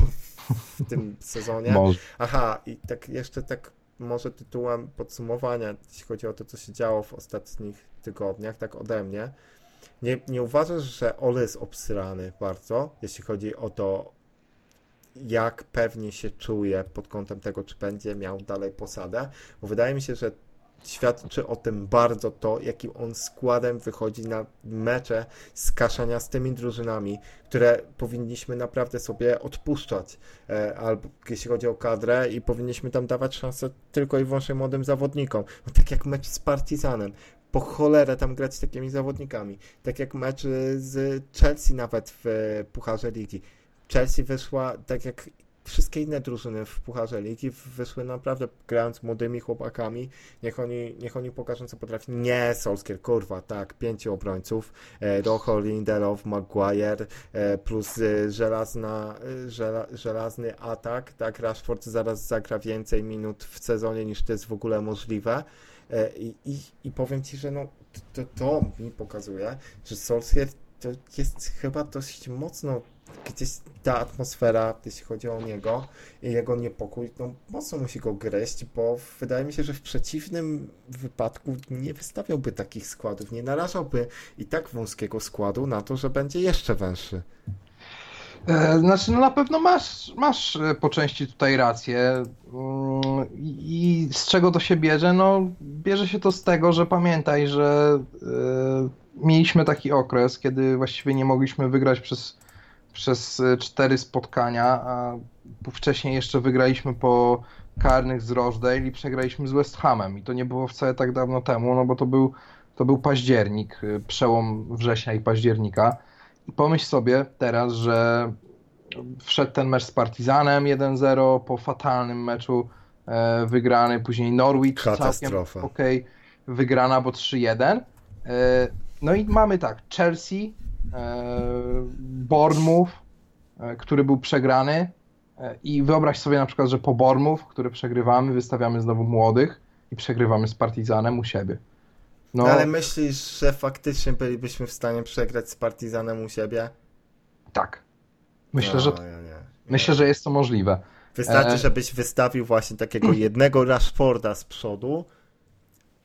Speaker 1: w tym sezonie. Może. Aha, i tak jeszcze tak może tytułem podsumowania, jeśli chodzi o to, co się działo w ostatnich tygodniach, tak ode mnie. Nie, nie uważasz, że Ole jest obsrany bardzo, jeśli chodzi o to, jak pewnie się czuje pod kątem tego, czy będzie miał dalej posadę, bo wydaje mi się, że świadczy o tym bardzo to, jakim on składem wychodzi na mecze skaszania z tymi drużynami, które powinniśmy naprawdę sobie odpuszczać, e, albo jeśli chodzi o kadrę i powinniśmy tam dawać szansę tylko i wyłącznie młodym zawodnikom. No, tak jak mecz z Partizanem. Po cholerę tam grać z takimi zawodnikami. Tak jak mecz z Chelsea nawet w Pucharze Ligi Chelsea wyszła tak jak wszystkie inne drużyny w Pucharze Ligi wyszły naprawdę grając młodymi chłopakami. Niech oni, niech oni pokażą, co potrafi. Nie, Solskier, kurwa, tak, pięciu obrońców. E, Rojo, Lindelof, Maguire, e, plus e, żelazna, żela, żelazny atak. Tak, Rashford zaraz zagra więcej minut w sezonie niż to jest w ogóle możliwe. I, i, i powiem Ci, że no, to, to mi pokazuje, że Solskier to jest chyba dość mocno gdzieś ta atmosfera, jeśli chodzi o niego i jego niepokój, no mocno musi go gryźć, bo wydaje mi się, że w przeciwnym wypadku nie wystawiałby takich składów, nie narażałby i tak wąskiego składu na to, że będzie jeszcze węższy.
Speaker 2: E, znaczy, no na pewno masz, masz e, po części tutaj rację. Mm, I z czego to się bierze? No, bierze się to z tego, że pamiętaj, że e, mieliśmy taki okres, kiedy właściwie nie mogliśmy wygrać przez przez cztery spotkania, a wcześniej jeszcze wygraliśmy po karnych z Rochdale i przegraliśmy z West Hamem i to nie było wcale tak dawno temu, no bo to był, to był październik, przełom września i października. Pomyśl sobie teraz, że wszedł ten mecz z Partizanem 1-0 po fatalnym meczu e, wygrany, później Norwich
Speaker 1: Katastrofa.
Speaker 2: całkiem okej, okay, wygrana, bo 3-1. E, no i mamy tak, Chelsea E, Bournemouth, e, który był przegrany e, i wyobraź sobie na przykład, że po Bournemouth, który przegrywamy, wystawiamy znowu młodych i przegrywamy z Partizanem u siebie.
Speaker 1: No, ale myślisz, że faktycznie bylibyśmy w stanie przegrać z Partizanem u siebie?
Speaker 2: Tak. Myślę, no, że nie, nie. myślę, że jest to możliwe.
Speaker 1: Wystarczy, żebyś wystawił właśnie takiego jednego Rashforda z przodu,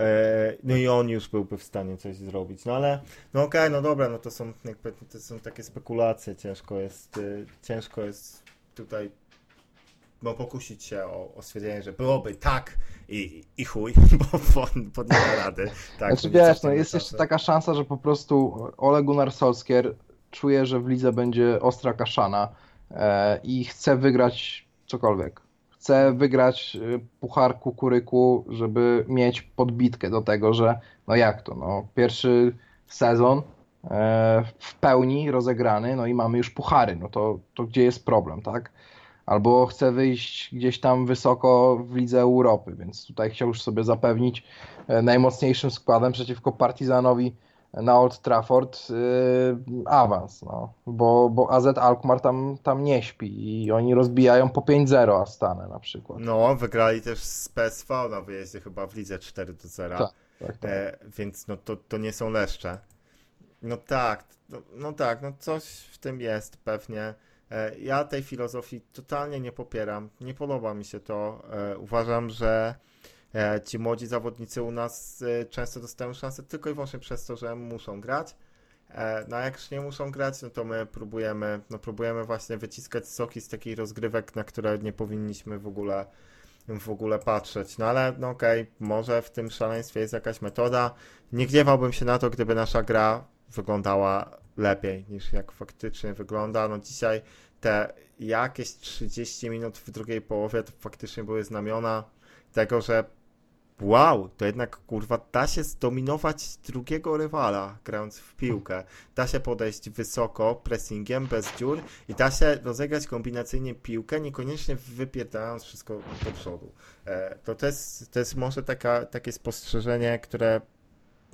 Speaker 1: E, no i on już byłby w stanie coś zrobić. No ale, no okej, okay, no dobra, no to są, jakby, to są takie spekulacje. Ciężko jest, y, ciężko jest tutaj bo pokusić się o, o stwierdzenie, że byłoby tak i, i chuj, bo, bo, bo nie ma rady. Tak,
Speaker 2: znaczy wiesz, no jest jeszcze taka szansa, że po prostu Ole Gunnar Solskjaer czuje, że w lidze będzie ostra kaszana e, i chce wygrać cokolwiek chce wygrać y, puchar kukuryku, żeby mieć podbitkę do tego, że no jak to, no pierwszy sezon e, w pełni rozegrany, no i mamy już puchary, no to, to gdzie jest problem, tak? Albo chce wyjść gdzieś tam wysoko w Lidze Europy, więc tutaj chciał już sobie zapewnić e, najmocniejszym składem przeciwko Partizanowi na Old Trafford yy, awans, no. bo, bo AZ Alkmaar tam, tam nie śpi i oni rozbijają po 5-0 Astanę na przykład.
Speaker 1: No, wygrali też z PSV na wyjeździe chyba w lidze 4 0. Tak.
Speaker 2: tak, tak.
Speaker 1: E, więc no to, to nie są leszcze. No tak, no, no tak, no coś w tym jest pewnie. E, ja tej filozofii totalnie nie popieram. Nie podoba mi się to. E, uważam, że e, ci młodzi zawodnicy u nas często dostają szansę tylko i wyłącznie przez to, że muszą grać. No a jak już nie muszą grać, no to my próbujemy, no próbujemy właśnie wyciskać soki z takich rozgrywek, na które nie powinniśmy w ogóle w ogóle patrzeć. No ale no okej, może w tym szaleństwie jest jakaś metoda. Nie gniewałbym się na to, gdyby nasza gra wyglądała lepiej niż jak faktycznie wygląda. No dzisiaj te jakieś 30 minut w drugiej połowie to faktycznie były znamiona tego, że wow, to jednak kurwa da się zdominować drugiego rywala grając w piłkę. Da się podejść wysoko pressingiem, bez dziur i da się rozegrać kombinacyjnie piłkę, niekoniecznie wypierdalając wszystko do przodu. E, to, to, jest, to jest może taka, takie spostrzeżenie, które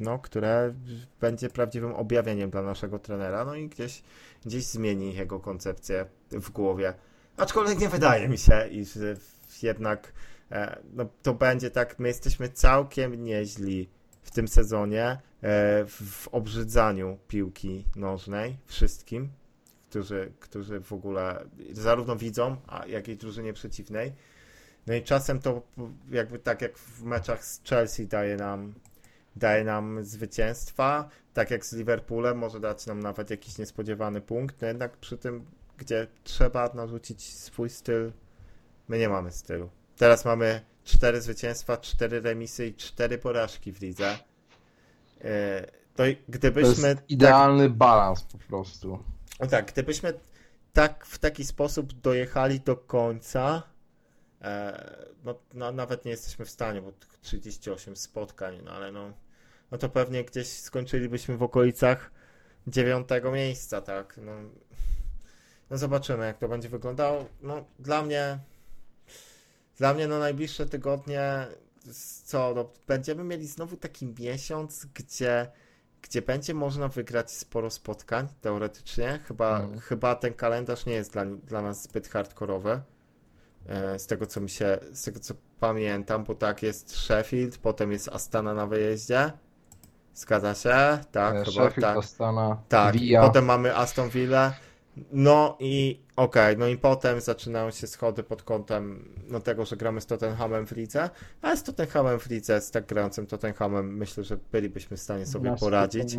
Speaker 1: no, które będzie prawdziwym objawieniem dla naszego trenera, no i gdzieś, gdzieś zmieni jego koncepcję w głowie. Aczkolwiek nie wydaje mi się, iż jednak e, no, to będzie tak, my jesteśmy całkiem nieźli w tym sezonie e, w, w obrzydzaniu piłki nożnej wszystkim, którzy, którzy w ogóle zarówno widzą, a jak i drużynie przeciwnej. No i czasem to jakby tak jak w meczach z Chelsea daje nam daje nam zwycięstwa, tak jak z Liverpoolem, może dać nam nawet jakiś niespodziewany punkt, no jednak przy tym, gdzie trzeba narzucić swój styl, my nie mamy stylu. Teraz mamy cztery zwycięstwa, cztery remisy i cztery porażki w lidze. E, to gdybyśmy...
Speaker 2: To jest idealny tak, balans po prostu.
Speaker 1: No tak, gdybyśmy tak w taki sposób dojechali do końca, no, no, nawet nie jesteśmy w stanie, bo 38 spotkań, no ale no, no to pewnie gdzieś skończylibyśmy w okolicach dziewiątego miejsca, tak. No, no zobaczymy, jak to będzie wyglądało. No, dla mnie, dla mnie no najbliższe tygodnie, co, no, będziemy mieli znowu taki miesiąc, gdzie gdzie będzie można wygrać sporo spotkań, teoretycznie. Chyba, mm. chyba ten kalendarz nie jest dla, dla nas zbyt hardkorowy. E, z tego co mi się, z tego co pamiętam, bo tak jest Sheffield, potem jest Astana na wyjeździe. Zgadza się? Tak,
Speaker 2: e,
Speaker 1: chyba
Speaker 2: Sheffield,
Speaker 1: tak.
Speaker 2: Astana,
Speaker 1: Tak,
Speaker 2: Villa.
Speaker 1: potem mamy Aston Villa. No i okej, no i potem zaczynają się schody pod kątem no tego, że gramy z Tottenhamem w lidze, ale z Tottenhamem w lidze, z tak grającym Tottenhamem myślę, że bylibyśmy w stanie sobie
Speaker 2: Na
Speaker 1: poradzić.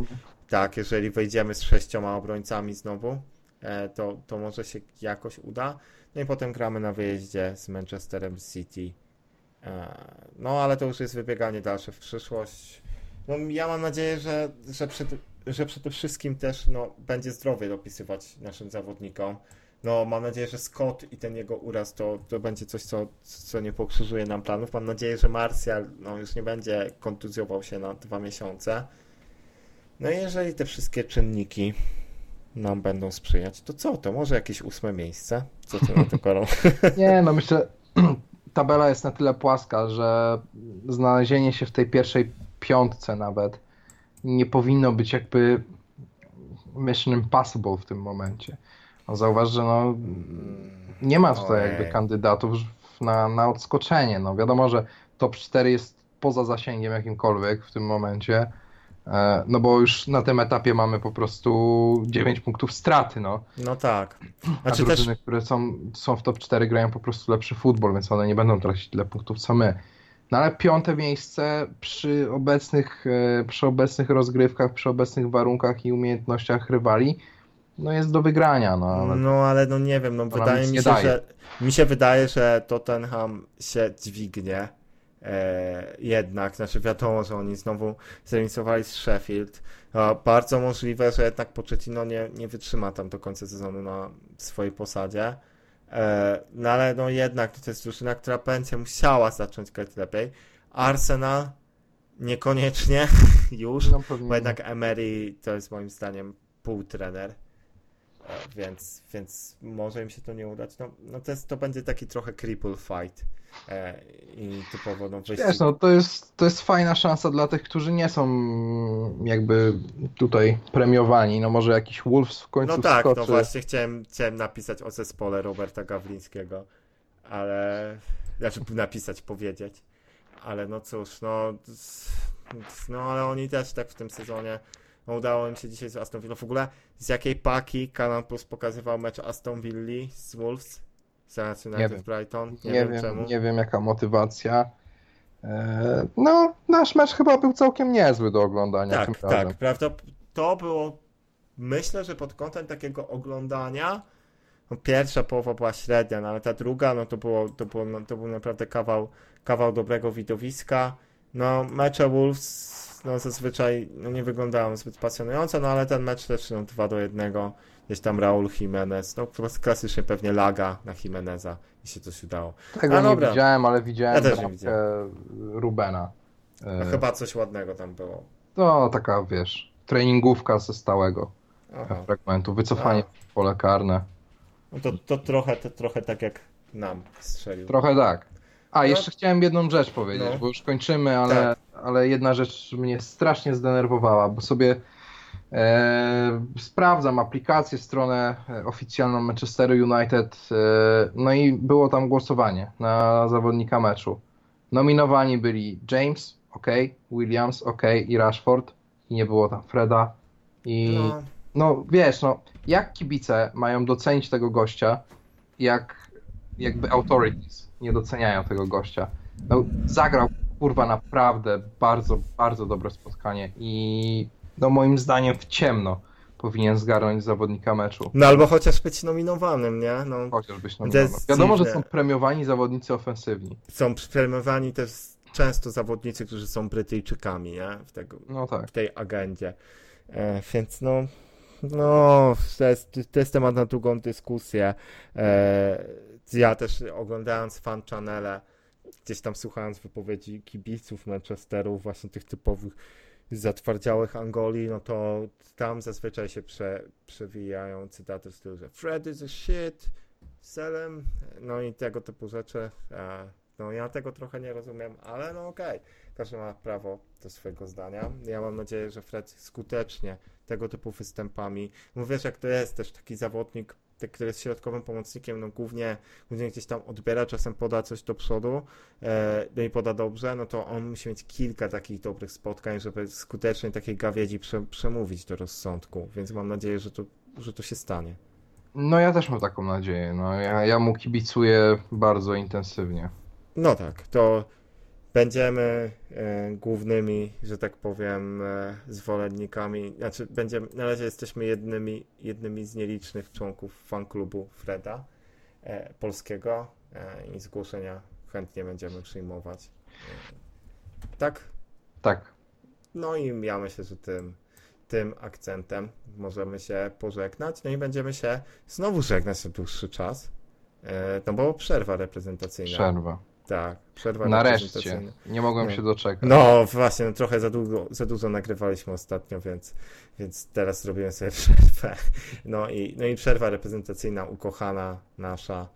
Speaker 1: Tak, jeżeli wejdziemy z sześcioma obrońcami znowu, e, to, to może się jakoś uda. No i potem gramy na wyjeździe z Manchesterem City. E, No ale to już jest wybieganie dalsze w przyszłość. No ja mam nadzieję, że, że, przed, że przede wszystkim też no, będzie zdrowie dopisywać naszym zawodnikom. No mam nadzieję, że Scott i ten jego uraz to, to będzie coś, co, co nie pokrzyżuje nam planów. Mam nadzieję, że Martial no, już nie będzie kontuzjował się na dwa miesiące. No i jeżeli te wszystkie czynniki nam będą sprzyjać, to co? To może jakieś ósme miejsce? Co ty na to, Karol?
Speaker 2: Nie, no myślę, tabela jest na tyle płaska, że znalezienie się w tej pierwszej piątce nawet nie powinno być jakby mission impossible w tym momencie. No zauważ, że no, nie ma tutaj
Speaker 1: Ojej.
Speaker 2: jakby kandydatów na, na odskoczenie. No wiadomo, że top 4 jest poza zasięgiem jakimkolwiek w tym momencie, no bo już na tym etapie mamy po prostu 9 punktów straty, no.
Speaker 1: No tak.
Speaker 2: A
Speaker 1: Znaczy też
Speaker 2: drużyny, które są, są w top 4 grają po prostu lepszy futbol, więc one nie będą tracić tyle punktów co my. No ale piąte miejsce przy obecnych, e, przy obecnych rozgrywkach, przy obecnych warunkach i umiejętnościach rywali, no jest do wygrania. No, ale
Speaker 1: No ale no nie wiem, no wydaje mi się, że mi się wydaje, że Tottenham się dźwignie e, jednak, znaczy wiadomo, że oni znowu zremisowali z Sheffield. A bardzo możliwe, że jednak Pochettino nie, nie wytrzyma tam do końca sezonu na swojej posadzie. E, no ale no jednak to jest drużyna, która będzie musiała zacząć grać lepiej. Arsenal niekoniecznie już.
Speaker 2: no,
Speaker 1: Bo jednak Emery to jest moim zdaniem półtrener, E, więc, więc może im się to nie udać. No, no to, jest, to będzie taki trochę cripple fight e, i typowo no wyścig.
Speaker 2: Wiesz, no to jest, to jest fajna szansa dla tych, którzy nie są jakby tutaj premiowani. No może jakiś Wolves w końcu
Speaker 1: No tak, no
Speaker 2: wskoczy.
Speaker 1: właśnie chciałem, chciałem napisać o zespole Roberta Gawlińskiego, ale znaczy napisać, powiedzieć, ale no cóż, no No ale oni też tak w tym sezonie. No, udało im się dzisiaj z Aston Villa. W ogóle z jakiej paki Canal Plus pokazywał mecz Aston Villa z Wolves? Zamiast United
Speaker 2: wiem.
Speaker 1: Brighton.
Speaker 2: Nie,
Speaker 1: wiem,
Speaker 2: wiem,
Speaker 1: czemu.
Speaker 2: nie wiem jaka motywacja. E, No, nasz mecz chyba był całkiem niezły do oglądania
Speaker 1: Tak,
Speaker 2: razem.
Speaker 1: tak, prawda? To było, myślę, że pod kątem takiego oglądania, no pierwsza połowa była średnia, no ale ta druga, no to było, to było, no, to był naprawdę kawał, kawał dobrego widowiska. No, mecze Wolves, no zazwyczaj no, nie wyglądają zbyt pasjonująco, no ale ten mecz też, no 2 do 1, gdzieś tam Raul Jimenez, no klas- klasycznie pewnie laga na Jimeneza, jeśli coś udało.
Speaker 2: Tego
Speaker 1: A,
Speaker 2: nie
Speaker 1: dobra.
Speaker 2: widziałem, ale widziałem
Speaker 1: Ja widziałem.
Speaker 2: Rubena.
Speaker 1: No, chyba coś ładnego tam było.
Speaker 2: To taka, wiesz, treningówka ze stałego
Speaker 1: Aha.
Speaker 2: fragmentu, wycofanie w pole karne.
Speaker 1: No to, to trochę, to trochę tak jak nam strzelił.
Speaker 2: Trochę tak. A,
Speaker 1: No.
Speaker 2: jeszcze chciałem jedną rzecz powiedzieć,
Speaker 1: No.
Speaker 2: bo już kończymy, ale,
Speaker 1: Tak.
Speaker 2: ale jedna rzecz mnie strasznie zdenerwowała, bo sobie e, sprawdzam aplikację, stronę e, oficjalną Manchesteru United, e, no i było tam głosowanie na zawodnika meczu. Nominowani byli James, ok, Williams, ok i Rashford i nie było tam Freda i
Speaker 1: No,
Speaker 2: no wiesz, no jak kibice mają docenić tego gościa, jak jakby authorities nie doceniają tego gościa. No, zagrał kurwa naprawdę bardzo, bardzo dobre spotkanie i no moim zdaniem w ciemno powinien zgarnąć zawodnika meczu.
Speaker 1: no albo chociaż być nominowanym, nie? No,
Speaker 2: Chociażbyś
Speaker 1: To jest
Speaker 2: nominował. Wiadomo, że są premiowani zawodnicy ofensywni.
Speaker 1: są premiowani też często zawodnicy, którzy są Brytyjczykami, nie? W, tego,
Speaker 2: No tak.
Speaker 1: w tej agendzie. E, więc no, no to, jest, to jest temat na długą dyskusję. E, ja też oglądając fan channele, gdzieś tam słuchając wypowiedzi kibiców Manchesteru, właśnie tych typowych zatwardziałych Angolii, no to tam zazwyczaj się prze, przewijają cytaty w stylu, że Fred is a shit, Selem, no i tego typu rzeczy. E, no ja tego trochę nie rozumiem, ale no okej, każdy ma prawo do swojego zdania. Ja mam nadzieję, że Fred skutecznie tego typu występami, wiesz jak to jest też taki zawodnik, który jest środkowym pomocnikiem, no głównie, głównie gdzieś tam odbiera, czasem poda coś do przodu, e, no i poda dobrze, no to on musi mieć kilka takich dobrych spotkań, żeby skutecznie takiej gawiedzi prze, przemówić do rozsądku, więc mam nadzieję, że to, że to się stanie.
Speaker 2: No ja też mam taką nadzieję. No, ja, ja mu kibicuję bardzo intensywnie.
Speaker 1: No tak, to będziemy e, głównymi, że tak powiem, e, zwolennikami, znaczy będziemy, na razie jesteśmy jednymi, jednymi z nielicznych członków fanklubu Freda e, polskiego i zgłoszenia chętnie będziemy przyjmować. Tak?
Speaker 2: Tak.
Speaker 1: No i ja myślę, że tym, tym akcentem możemy się pożegnać, no i będziemy się znowu żegnać na dłuższy czas, no bo przerwa reprezentacyjna.
Speaker 2: Przerwa.
Speaker 1: Tak, przerwa
Speaker 2: Nareszcie. Nie mogłem
Speaker 1: No.
Speaker 2: się doczekać.
Speaker 1: No właśnie, no trochę za długo, za dużo nagrywaliśmy ostatnio, więc, więc teraz zrobiłem sobie przerwę. No i, no i przerwa reprezentacyjna ukochana nasza.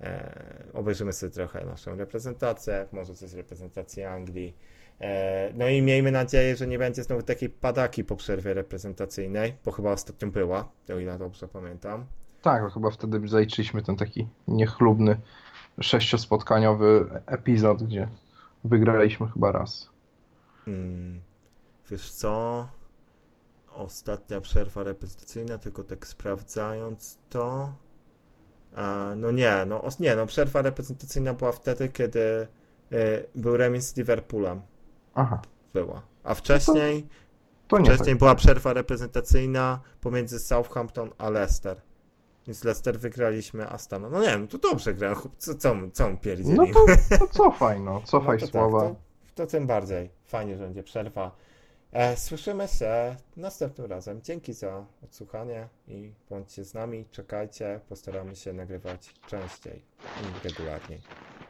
Speaker 1: E, obejrzymy sobie trochę naszą reprezentację, może coś z reprezentacji Anglii. E, no i miejmy nadzieję, że nie będzie znowu takiej padaki po przerwie reprezentacyjnej, bo chyba ostatnio była, o ile dobrze pamiętam.
Speaker 2: Tak, bo chyba wtedy zaliczyliśmy ten taki niechlubny sześciospotkaniowy epizod, gdzie wygraliśmy chyba raz.
Speaker 1: Hmm, wiesz co? Ostatnia przerwa reprezentacyjna, tylko tak sprawdzając to. A, no nie, no nie, no przerwa reprezentacyjna była wtedy, kiedy y, był remis z Liverpoolem.
Speaker 2: Aha,
Speaker 1: Była. A wcześniej,
Speaker 2: to nie
Speaker 1: wcześniej
Speaker 2: tak.
Speaker 1: była przerwa reprezentacyjna pomiędzy Southampton a Leicester. Więc Leicester wygraliśmy Astana. No nie wiem, to dobrze chłop- Co, co, co on pierdzieli?
Speaker 2: No to, to cofaj, no, cofaj
Speaker 1: No to
Speaker 2: słowa.
Speaker 1: Tak, to, to tym bardziej. Fajnie, że będzie przerwa. E, słyszymy się następnym razem. Dzięki za odsłuchanie i bądźcie z nami. Czekajcie. Postaramy się nagrywać częściej i regularniej.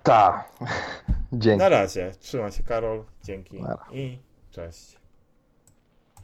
Speaker 2: Tak. Dzięki.
Speaker 1: Na razie. Trzymaj się, Karol. Dzięki i cześć.